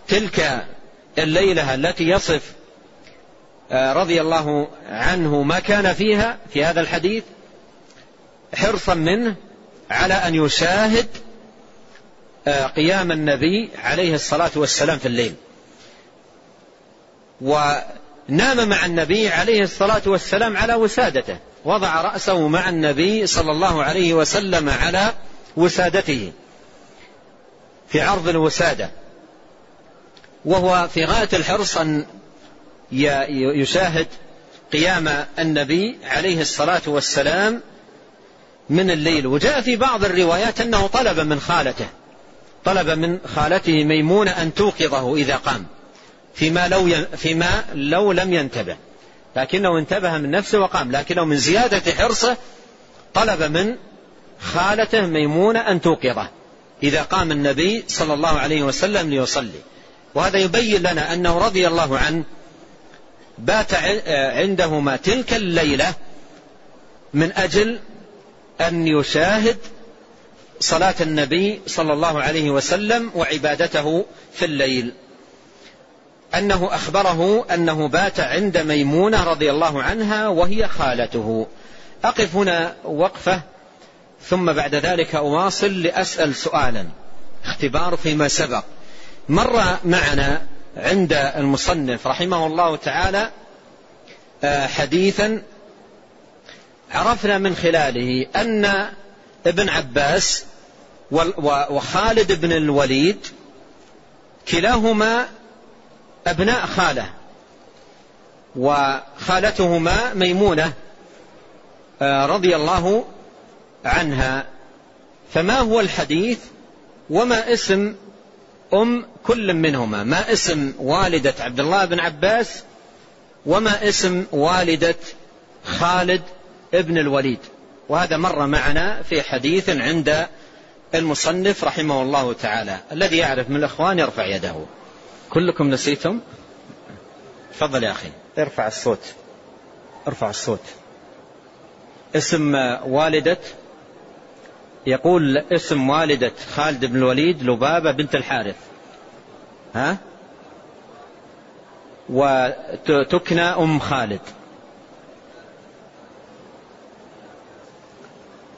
تلك الليلة التي يصف آه، رضي الله عنه ما كان فيها في هذا الحديث حرصا منه على أن يشاهد آه، قيام النبي عليه الصلاة والسلام في الليل. ونام مع النبي عليه الصلاة والسلام على وسادته. وضع رأسه مع النبي صلى الله عليه وسلم على وسادته. في عرض الوسادة. وهو في غاية الحرص أن يشاهد قيام النبي عليه الصلاة والسلام من الليل. وجاء في بعض الروايات أنه طلب من خالته. طلب من خالته ميمونة أن توقظه إذا قام. فيما لو, فيما لو لم ينتبه. لكنه انتبه من نفسه وقام. لكنه من زيادة حرصه طلب من خالته ميمونة أن توقظه. إذا قام النبي صلى الله عليه وسلم ليصلي. وهذا يبين لنا أنه رضي الله عنه بات عندهما تلك الليلة من أجل أن يشاهد صلاة النبي صلى الله عليه وسلم وعبادته في الليل. أنه أخبره أنه بات عند ميمونة رضي الله عنها وهي خالته. أقف هنا وقفة ثم بعد ذلك أواصل لأسأل سؤالا. اختبار فيما سبق. مر معنا عند المصنف رحمه الله تعالى آه، حديثا عرفنا من خلاله أن ابن عباس وخالد بن الوليد كلاهما أبناء خالة. وخالتهما ميمونة آه، رضي الله عنها. فما هو الحديث وما اسم أم كل منهما؟ ما اسم والدة عبد الله بن عباس وما اسم والدة خالد ابن الوليد. وهذا مر معنا في حديث عند المصنف رحمه الله تعالى الذي يعرف من الإخوان يرفع يده. كلكم نسيتم. تفضل يا أخي. ارفع الصوت. ارفع الصوت. اسم والدة. يقول اسم والدة خالد بن الوليد لبابة بنت الحارث. ها؟ وتكنى أم خالد.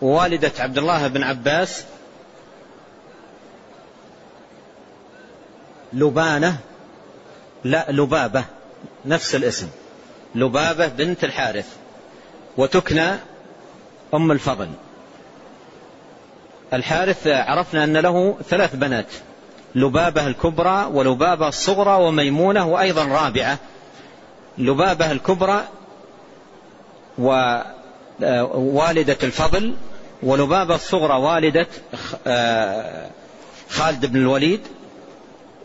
والدة عبد الله بن عباس لبانة. لا لبابة. نفس الاسم. لبابة بنت الحارث. وتكنى أم الفضل. الحارث عرفنا أن له ثلاث بنات. لبابة الكبرى ولبابة الصغرى وميمونة وأيضا رابعة. لبابة الكبرى ووالدة الفضل ولبابة الصغرى والدة آه، خالد بن الوليد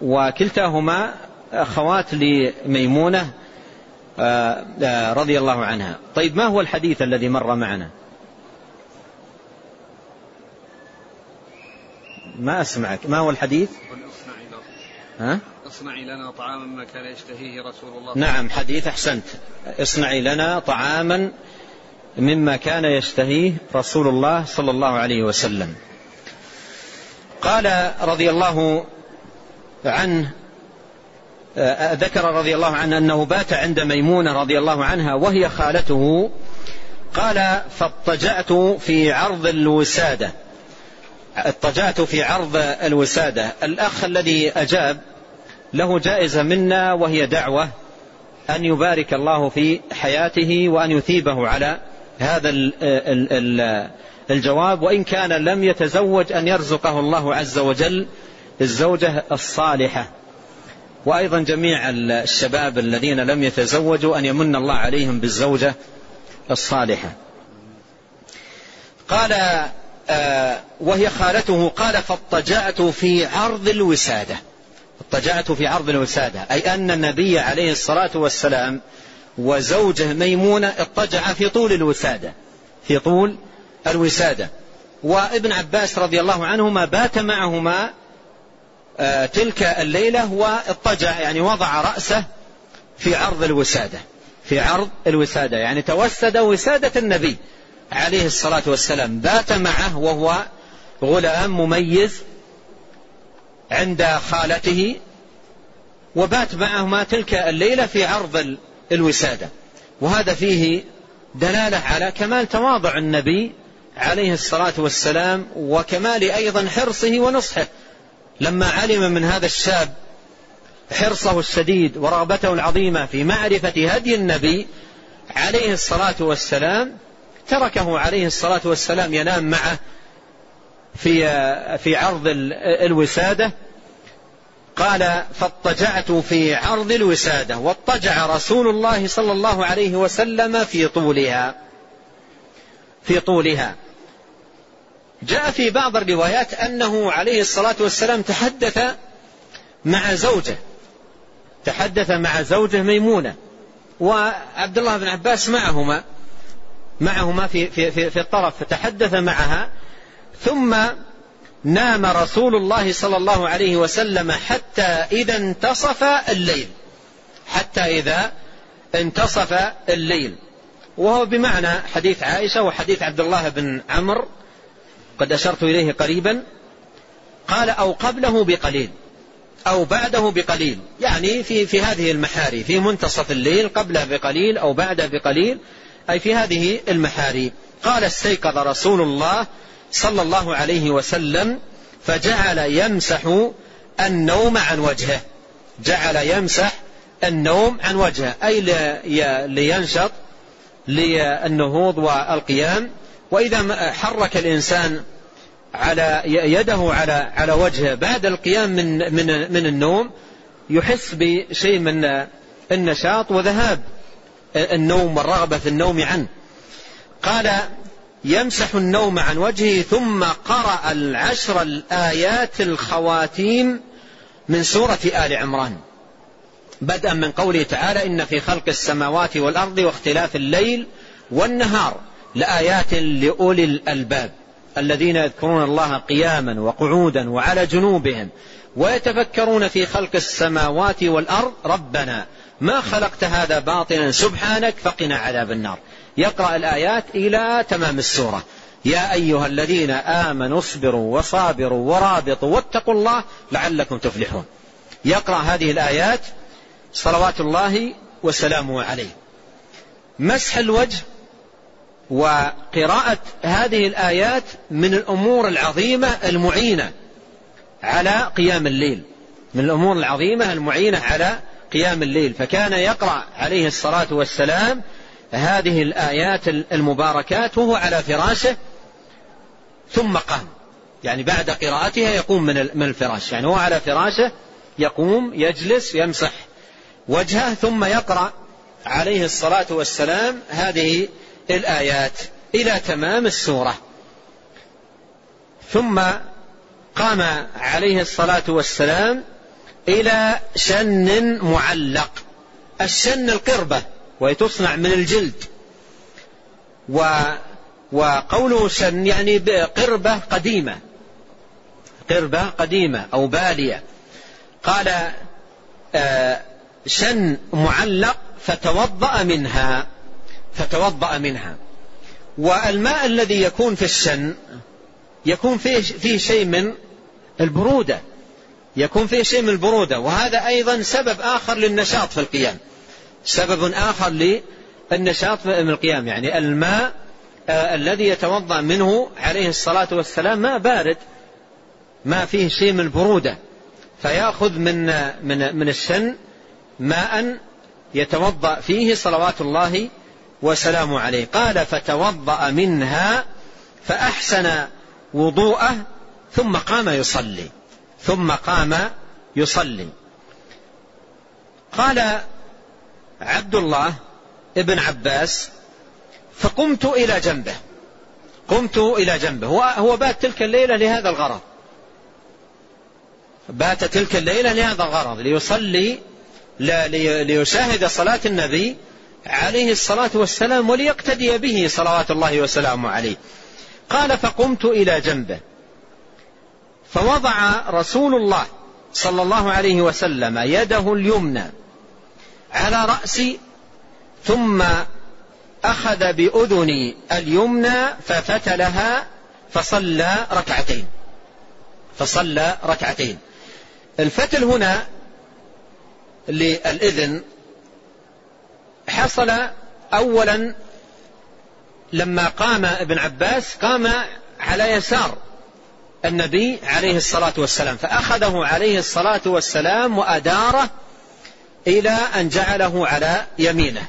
وكلتاهما أخوات لميمونة آه، آه، رضي الله عنها. طيب ما هو الحديث الذي مر معنا؟ ما أسمعك. ما هو الحديث؟ ها؟ اصنعي لنا طعاما ما كان يشتهيه رسول الله. نعم حديث أحسنت. اصنعي لنا طعاما مما كان يشتهيه رسول الله صلى الله عليه وسلم. قال رضي الله عنه آه، ذكر رضي الله عنه أنه بات عند ميمونة رضي الله عنها وهي خالته قال فاضطجعت في عرض الوسادة. اضطجعت في عرض الوسادة. الأخ الذي أجاب له جائزة منا وهي دعوة أن يبارك الله في حياته وأن يثيبه على هذا الجواب وإن كان لم يتزوج أن يرزقه الله عز وجل الزوجة الصالحة. وأيضا جميع الشباب الذين لم يتزوجوا أن يمن الله عليهم بالزوجة الصالحة. قال آه وهي خالته قال فاضطجعت في عرض الوسادة. اضطجعت في عرض الوسادة. أي أن النبي عليه الصلاة والسلام وزوجه ميمونة اضطجع في طول الوسادة في طول الوسادة. وابن عباس رضي الله عنهما بات معهما تلك الليلة واضطجع يعني وضع رأسه في عرض الوسادة. في عرض الوسادة يعني توسد وسادة النبي عليه الصلاة والسلام. بات معه وهو غلام مميز عند خالته وبات معهما تلك الليلة في عرض الوسادة. وهذا فيه دلالة على كمال تواضع النبي عليه الصلاة والسلام وكمال أيضا حرصه ونصحه. لما علم من هذا الشاب حرصه الشديد ورغبته العظيمة في معرفة هدي النبي عليه الصلاة والسلام تركه عليه الصلاة والسلام ينام معه في في عرض الوسادة. قال فاضطجعت في عرض الوسادة واضطجع رسول الله صلى الله عليه وسلم في طولها في طولها. جاء في بعض الروايات أنه عليه الصلاة والسلام تحدث مع زوجه. تحدث مع زوجه ميمونة. وعبد الله بن عباس معهما معهما في, في, في, في الطرف فتحدث معها. ثم نام رسول الله صلى الله عليه وسلم حتى إذا انتصف الليل. حتى إذا انتصف الليل. وهو بمعنى حديث عائشة وحديث عبد الله بن عمرو قد أشرت إليه قريبا قال أو قبله بقليل أو بعده بقليل. يعني في في هذه المحاري في منتصف الليل قبله بقليل أو بعده بقليل أي في هذه المحاري. قال استيقظ رسول الله صلى الله عليه وسلم فجعل يمسح النوم عن وجهه. جعل يمسح النوم عن وجهه أي لينشط للنهوض والقيام. وإذا حرك الإنسان على يده على على وجهه بعد القيام من من من النوم يحس بشيء من النشاط وذهاب النوم والرغبة في النوم عنه. قال يمسح النوم عن وجهه ثم قرأ العشر الآيات الخواتيم من سورة آل عمران. بدءا من قوله تعالى إن في خلق السماوات والأرض واختلاف الليل والنهار. لآيات لأولي الألباب الذين يذكرون الله قياما وقعودا وعلى جنوبهم ويتفكرون في خلق السماوات والأرض ربنا ما خلقت هذا باطلا سبحانك فقنا عذاب النار. يقرأ الآيات إلى تمام السورة. يا أيها الذين آمنوا اصبروا وصابروا ورابطوا واتقوا الله لعلكم تفلحون. يقرأ هذه الآيات صلوات الله وسلامه عليه. مسح الوجه وقراءة هذه الآيات من الأمور العظيمة المعينة على قيام الليل. من الأمور العظيمة المعينة على قيام الليل. فكان يقرأ عليه الصلاة والسلام هذه الآيات المباركات وهو على فراشه ثم قام. يعني بعد قراءتها يقوم من الفراش. يعني هو على فراشه يقوم يجلس يمسح وجهه ثم يقرأ عليه الصلاة والسلام هذه الآيات إلى تمام السورة. ثم قام عليه الصلاة والسلام إلى شن معلق الشن القربة وهي تصنع من الجلد. و وقوله شن يعني قربة قديمة قربة قديمة أو بالية. قال آه، شن معلق فتوضأ منها. فتوضأ منها. والماء الذي يكون في الشن يكون فيه, فيه شيء من البرودة. يكون فيه شيء من البرودة. وهذا أيضا سبب آخر للنشاط في القيام. سبب آخر للنشاط في القيام. يعني الماء آه الذي يتوضأ منه عليه الصلاة والسلام ماء بارد. ما فيه شيء من البرودة. فيأخذ من من من الشن ماء يتوضأ فيه صلوات الله وسلامه عليه. قال فتوضأ منها فأحسن وضوءه ثم قام يصلي ثم قام يصلي. قال عبد الله ابن عباس فقمت إلى جنبه قمت إلى جنبه. هو بات تلك الليلة لهذا الغرض. بات تلك الليلة لهذا الغرض ليصلي ليشاهد صلاة النبي عليه الصلاة والسلام وليقتدي به صلوات الله وسلامه عليه. قال فقمت إلى جنبه. فوضع رسول الله صلى الله عليه وسلم يده اليمنى على رأسي ثم أخذ بأذني اليمنى ففتلها فصلى ركعتين. فصلى ركعتين. الفتل هنا للإذن حصل أولا لما قام ابن عباس قام على يسار النبي عليه الصلاة والسلام فأخذه عليه الصلاة والسلام وأداره إلى أن جعله على يمينه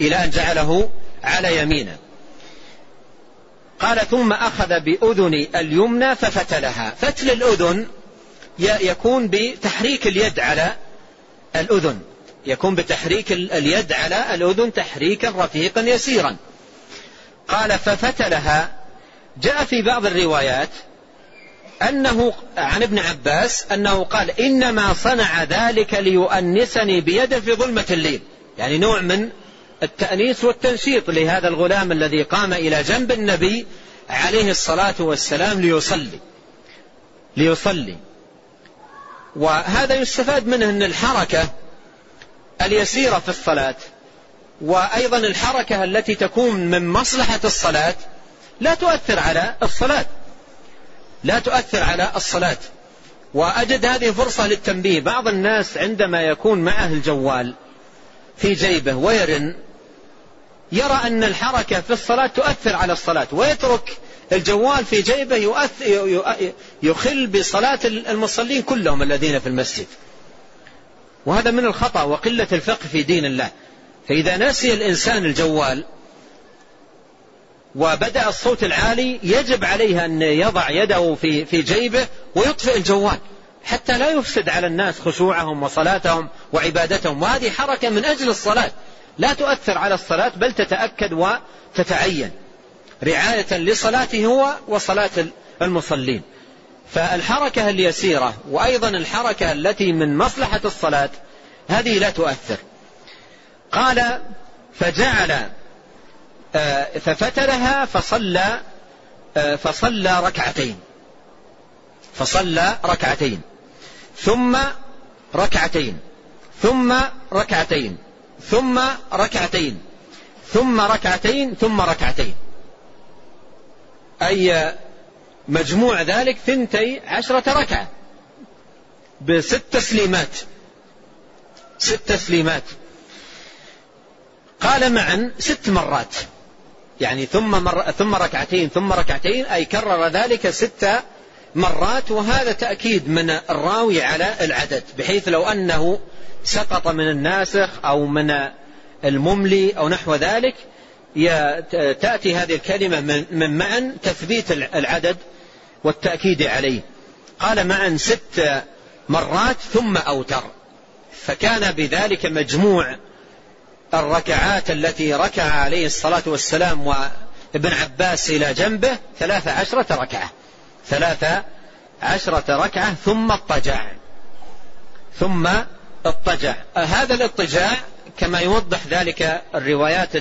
إلى أن جعله على يمينه. قال ثم أخذ بأذن اليمنى ففتلها. فتل الأذن يكون بتحريك اليد على الأذن. يكون بتحريك اليد على الأذن تحريكا رفيقا يسيرا. قال ففتلها. جاء في بعض الروايات أنه عن ابن عباس أنه قال إنما صنع ذلك ليؤنسني بيده في ظلمة الليل. يعني نوع من التأنيس والتنشيط لهذا الغلام الذي قام إلى جنب النبي عليه الصلاة والسلام ليصلي. ليصلي. وهذا يستفاد منه أن الحركة اليسيرة في الصلاة وأيضا الحركة التي تكون من مصلحة الصلاة لا تؤثر على الصلاة. لا تؤثر على الصلاة. وأجد هذه فرصة للتنبيه. بعض الناس عندما يكون معه الجوال في جيبه ويرن يرى أن الحركة في الصلاة تؤثر على الصلاة ويترك الجوال في جيبه يخل بصلاة المصلين كلهم الذين في المسجد. وهذا من الخطأ وقلة الفقه في دين الله. فإذا نسي الإنسان الجوال وبدأ الصوت العالي يجب عليه أن يضع يده في في جيبه ويطفئ الجوال حتى لا يفسد على الناس خشوعهم وصلاتهم وعبادتهم. وهذه حركة من أجل الصلاة. لا تؤثر على الصلاة بل تتأكد وتتعين. رعاية لصلاته هو وصلاة المصلين. فالحركة اليسيرة وأيضا الحركة التي من مصلحة الصلاة هذه لا تؤثر. قال فجعل آه، ففتلها فصلى آه، فصلى ركعتين. فصلى ركعتين. ثم ركعتين. ثم ركعتين. ثم ركعتين. ثم ركعتين. ثم ركعتين. أي مجموع ذلك ثنتي عشرة ركعة. بست تسليمات. ست تسليمات. قال معا ست مرات. يعني ثم مر ثم ركعتين ثم ركعتين أي كرر ذلك ست مرات وهذا تأكيد من الراوي على العدد بحيث لو أنه سقط من الناسخ أو من المملي أو نحو ذلك تأتي هذه الكلمة من معا تثبيت العدد والتأكيد عليه. قال معا ست مرات ثم أوتر. فكان بذلك مجموع الركعات التي ركع عليه الصلاة والسلام وابن عباس إلى جنبه ثلاث عشرة ركعة. ثلاث عشرة ركعة ثم اضطجع. ثم اضطجع. هذا الاضطجاع كما يوضح ذلك الروايات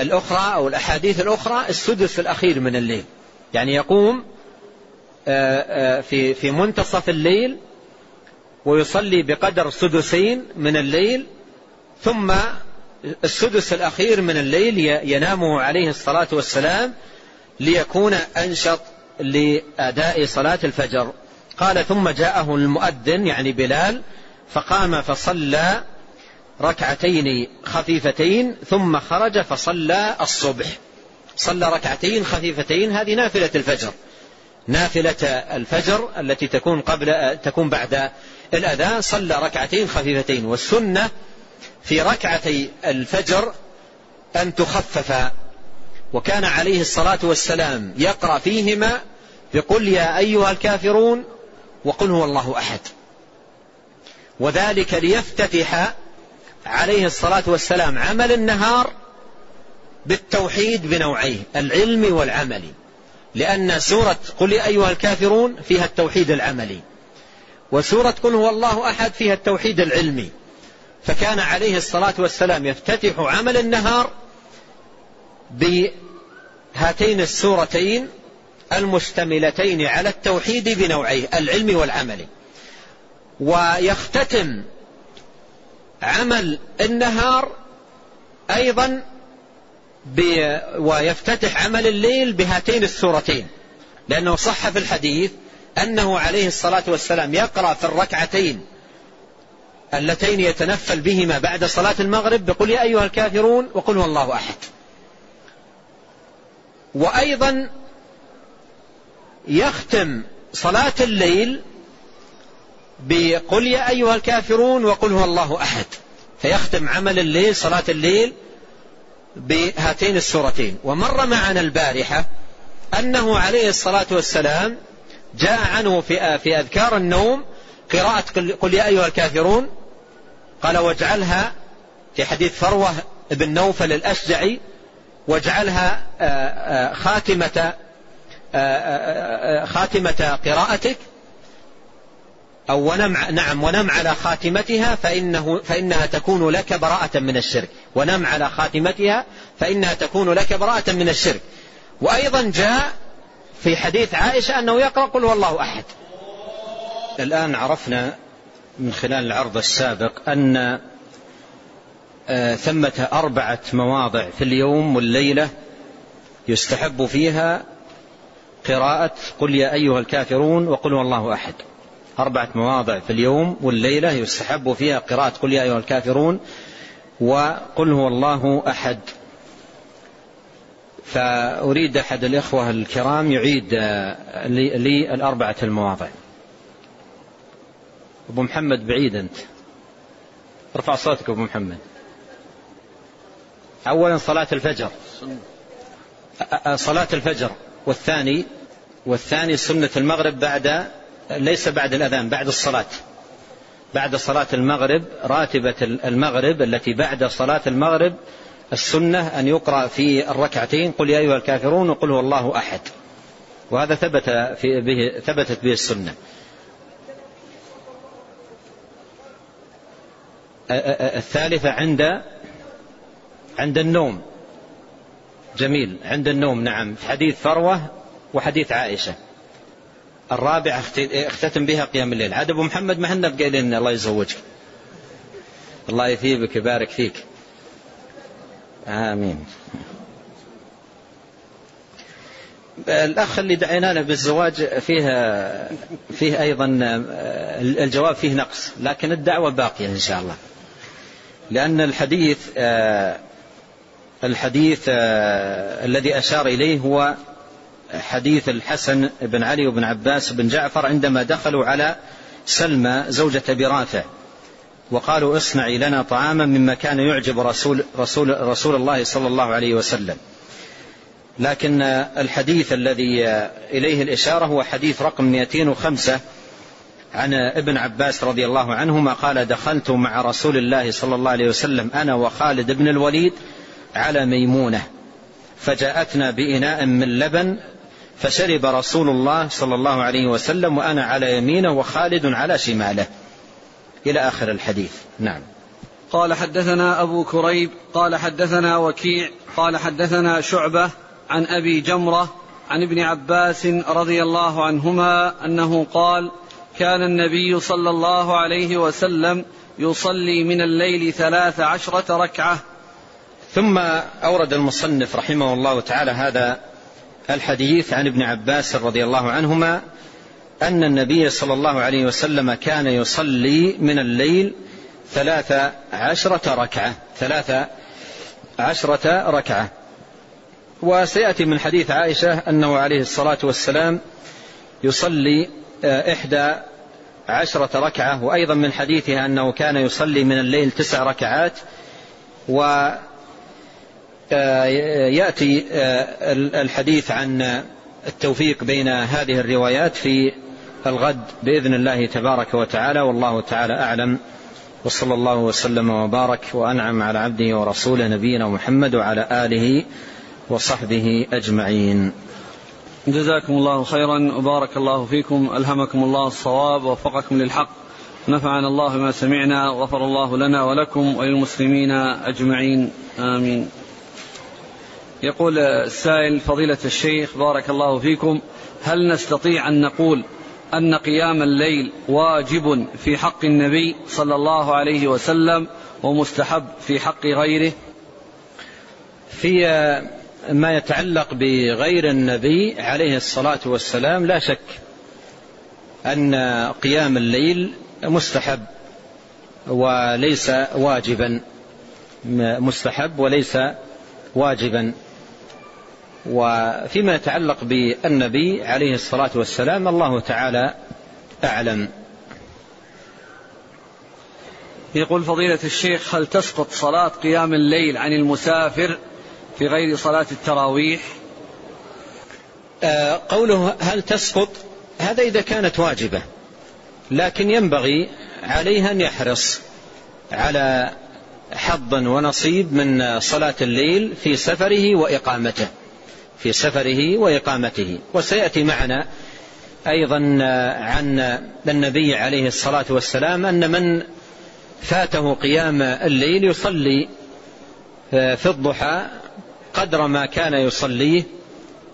الأخرى أو الأحاديث الأخرى السدس الأخير من الليل. يعني يقوم في في منتصف الليل ويصلي بقدر سدسين من الليل ثم السدس الأخير من الليل ينام عليه الصلاة والسلام ليكون أنشط لأداء صلاة الفجر. قال ثم جاءه المؤذن يعني بلال فقام فصلى ركعتين خفيفتين ثم خرج فصلى الصبح. صلى ركعتين خفيفتين هذه نافلة الفجر. نافلة الفجر التي تكون قبل تكون بعد الأذان صلى ركعتين خفيفتين. والسنة في ركعتي الفجر أن تخفف. وكان عليه الصلاة والسلام يقرأ فيهما بقل يا أيها الكافرون وقل هو الله أحد. وذلك ليفتتح عليه الصلاة والسلام عمل النهار بالتوحيد بنوعيه العلمي والعملي لأن سورة قل يا أيها الكافرون فيها التوحيد العملي. وسورة قل هو الله أحد فيها التوحيد العلمي. فكان عليه الصلاة والسلام يفتتح عمل النهار بهاتين السورتين المشتملتين على التوحيد بنوعيه العلم والعمل. ويختتم عمل النهار أيضا ويفتتح عمل الليل بهاتين السورتين. لأنه صح في الحديث أنه عليه الصلاة والسلام يقرأ في الركعتين اللتين يتنفل بهما بعد صلاة المغرب بقول يا أيها الكافرون وقل هو الله أحد. وأيضا يختم صلاة الليل بقل يا أيها الكافرون وقل هو الله أحد. فيختم عمل الليل صلاة الليل بهاتين السورتين. ومر معنا البارحة أنه عليه الصلاة والسلام جاء عنه في في أذكار النوم قراءة قل يا أيها الكافرون قال واجعلها في حديث فروة بن نوفل الأشجعي واجعلها خاتمة خاتمة قراءتك أو ونم نعم ونم على خاتمتها فإنه فإنها تكون لك براءة من الشرك. ونم على خاتمتها فإنها تكون لك براءة من الشرك. وأيضا جاء في حديث عائشة أنه يقرأ قل والله أحد. الآن عرفنا من خلال العرض السابق أن آه، ثمة أربعة مواضع في اليوم والليلة يستحب فيها قراءة قل يا أيها الكافرون وقل والله أحد. أربعة مواضع في اليوم والليلة يستحب فيها قراءة قل يا أيها الكافرون وقل هو الله أحد. فأريد أحد الإخوة الكرام يعيد آه، لي الأربعة المواضع. أبو محمد بعيد أنت. ارفع صوتك أبو محمد. أولا صلاة الفجر. صلاة الفجر. والثاني والثاني سنة المغرب بعد ليس بعد الأذان بعد الصلاة. بعد صلاة المغرب راتبة المغرب التي بعد صلاة المغرب السنة أن يقرأ في الركعتين قل يا أيها الكافرون وقل هو الله أحد. وهذا ثبت في به ثبتت به السنة. الثالثة عند عند النوم. جميل عند النوم نعم. في حديث فروة وحديث عائشة. الرابعة اختتم بها قيام الليل. عاد أبو محمد ما حنا بقايلين الله يزوجك. الله يثيبك يبارك فيك. آمين. الأخ اللي دعينا له بالزواج فيه فيه أيضا الجواب فيه نقص لكن الدعوة باقية إن شاء الله. لأن الحديث الحديث آه، الذي أشار إليه هو حديث الحسن بن علي وابن عباس بن جعفر عندما دخلوا على سلمى زوجة برافع وقالوا اصنعي لنا طعاما مما كان يعجب رسول, رسول, رسول الله صلى الله عليه وسلم. لكن الحديث الذي إليه الإشارة هو حديث رقم 205 عن ابن عباس رضي الله عنهما قال دخلت مع رسول الله صلى الله عليه وسلم أنا وخالد بن الوليد على ميمونة فجاءتنا بإناء من لبن فشرب رسول الله صلى الله عليه وسلم وأنا على يمينه وخالد على شماله. إلى آخر الحديث. نعم. قال حدثنا أبو كريب قال حدثنا وكيع قال حدثنا شعبة عن أبي جمرة عن ابن عباس رضي الله عنهما أنه قال كان النبي صلى الله عليه وسلم يصلي من الليل ثلاث عشرة ركعة. ثم أورد المصنف رحمه الله تعالى هذا الحديث عن ابن عباس رضي الله عنهما أن النبي صلى الله عليه وسلم كان يصلي من الليل ثلاث عشرة ركعة ثلاث عشرة ركعة. وسيأتي من حديث عائشة أنه عليه الصلاة والسلام يصلي آه، إحدى عشرة ركعة وأيضا من حديثها أنه كان يصلي من الليل تسع ركعات يأتي آه، الحديث عن التوفيق بين هذه الروايات في الغد بإذن الله تبارك وتعالى والله تعالى أعلم. وصلى الله وسلم وبارك وأنعم على عبده ورسوله نبينا محمد وعلى آله وصحبه أجمعين. جزاكم الله خيرا وبارك الله فيكم ألهمكم الله الصواب ووفقكم للحق. نفعنا الله بما سمعنا وغفر الله لنا ولكم وللمسلمين أجمعين. آمين. يقول السائل فضيلة الشيخ بارك الله فيكم هل نستطيع أن نقول أن قيام الليل واجب في حق النبي صلى الله عليه وسلم ومستحب في حق غيره؟ في ما يتعلق بغير النبي عليه الصلاة والسلام لا شك أن قيام الليل مستحب وليس واجبا مستحب وليس واجبا. وفيما يتعلق بالنبي عليه الصلاة والسلام الله تعالى أعلم. يقول فضيلة الشيخ هل تسقط صلاة قيام الليل عن المسافر في غير صلاة التراويح؟ آه قوله هل تسقط هذا إذا كانت واجبة لكن ينبغي عليه أن يحرص على حظ ونصيب من صلاة الليل في سفره وإقامته. في سفره وإقامته. وسيأتي معنا أيضا عن النبي عليه الصلاة والسلام أن من فاته قيام الليل يصلي في الضحى قدر ما كان يصليه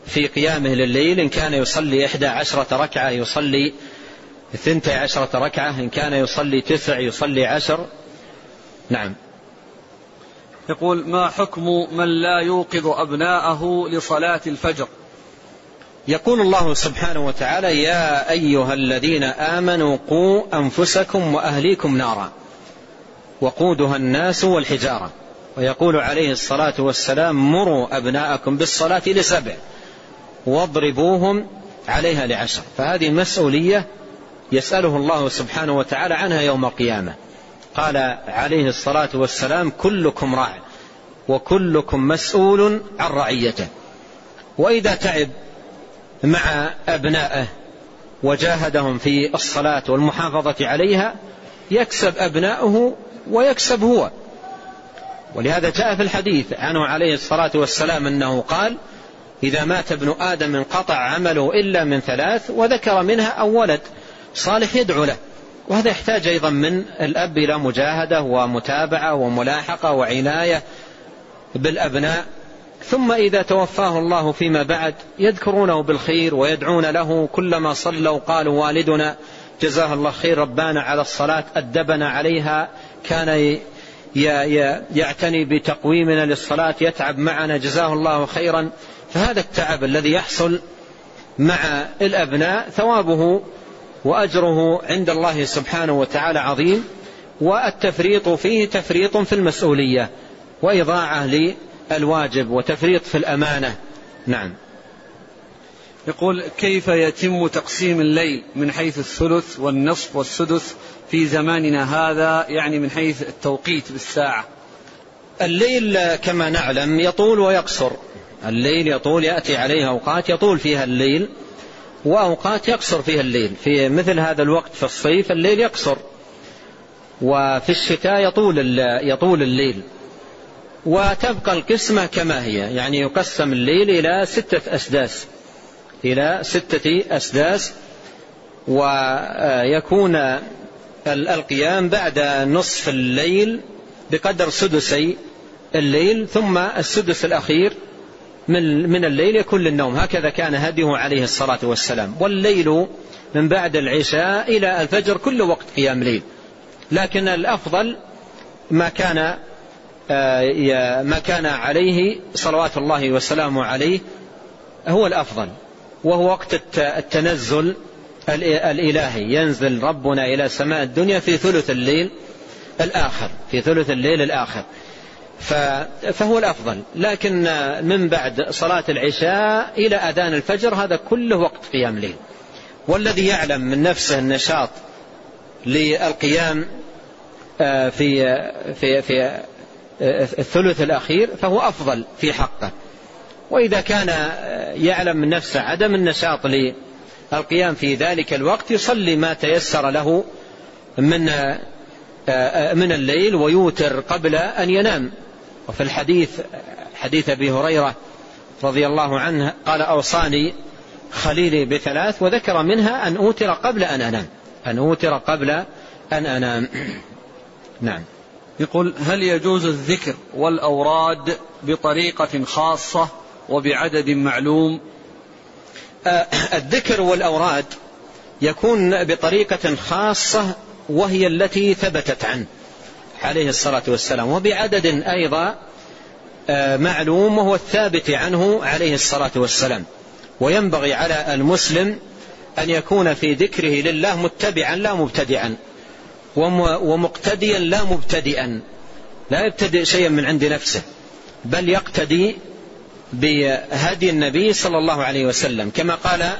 في قيامه لليل إن كان يصلي إحدى عشرة ركعة يصلي ثنتي عشرة ركعة إن كان يصلي تسع يصلي عشر. نعم. يقول ما حكم من لا يوقظ أبناءه لصلاة الفجر؟ يقول الله سبحانه وتعالى يا أيها الذين آمنوا قوا أنفسكم وأهليكم نارا وقودها الناس والحجارة. ويقول عليه الصلاة والسلام مروا أبناءكم بالصلاة لسبع واضربوهم عليها لعشر. فهذه مسؤولية يسأله الله سبحانه وتعالى عنها يوم القيامة. قال عليه الصلاة والسلام كلكم راع وكلكم مسؤول عن رعيته. وإذا تعب مع أبنائه وجاهدهم في الصلاة والمحافظة عليها يكسب أبناؤه ويكسب هو. ولهذا جاء في الحديث عنه عليه الصلاة والسلام أنه قال إذا مات ابن آدم انقطع عمله إلا من ثلاث وذكر منها أو ولد صالح يدعو له. وهذا يحتاج أيضا من الأب إلى مجاهدة ومتابعة وملاحقة وعناية بالأبناء. ثم إذا توفاه الله فيما بعد يذكرونه بالخير ويدعون له كلما صلوا قالوا والدنا جزاه الله خير ربانا على الصلاة أدبنا عليها. كان يعتني بتقويمنا للصلاة يتعب معنا جزاه الله خيرا. فهذا التعب الذي يحصل مع الأبناء ثوابه وأجره عند الله سبحانه وتعالى عظيم والتفريط فيه تفريط في المسؤولية وإضاعة الواجب وتفريط في الأمانة. نعم. يقول كيف يتم تقسيم الليل من حيث الثلث والنصف والسدس في زماننا هذا؟ يعني من حيث التوقيت بالساعة. الليل كما نعلم يطول ويقصر. الليل يطول يأتي عليه أوقات يطول فيها الليل وأوقات يقصر فيها الليل. في مثل هذا الوقت في الصيف الليل يقصر. وفي الشتاء يطول يطول الليل. وتبقى القسمة كما هي. يعني يقسم الليل إلى ستة أسداس. إلى ستة أسداس. ويكون القيام بعد نصف الليل بقدر سدسي الليل. ثم السدس الأخير من من الليل يكون للنوم هكذا كان هديه عليه الصلاة والسلام. والليل من بعد العشاء إلى الفجر كل وقت قيام ليل. لكن الأفضل ما كان آه، ما كان عليه صلوات الله وسلامه عليه هو الأفضل. وهو وقت التنزل الإلهي. ينزل ربنا إلى سماء الدنيا في ثلث الليل الآخر في ثلث الليل الآخر. فهو الأفضل. لكن من بعد صلاة العشاء إلى أذان الفجر هذا كله وقت قيام ليل. والذي يعلم من نفسه النشاط للقيام آه، في في في آه، الثلث الأخير فهو أفضل في حقه. وإذا كان يعلم من نفسه عدم النشاط للقيام في ذلك الوقت يصلي ما تيسر له من آه، من الليل ويوتر قبل أن ينام. وفي الحديث حديث أبي هريرة رضي الله عنه قال أوصاني خليلي بثلاث وذكر منها أن أوتر قبل أن أنام. أن أوتر قبل أن أنام. نعم. يقول هل يجوز الذكر والأوراد بطريقة خاصة وبعدد معلوم؟ آه، الذكر والأوراد يكون بطريقة خاصة وهي التي ثبتت عنه. عليه الصلاة والسلام. وبعدد أيضا آه، معلوم وهو الثابت عنه عليه الصلاة والسلام. وينبغي على المسلم أن يكون في ذكره لله متبعا لا مبتدعا ومقتديا لا مبتدئا. لا يبتدئ شيئا من عند نفسه بل يقتدي بهدي النبي صلى الله عليه وسلم. كما قال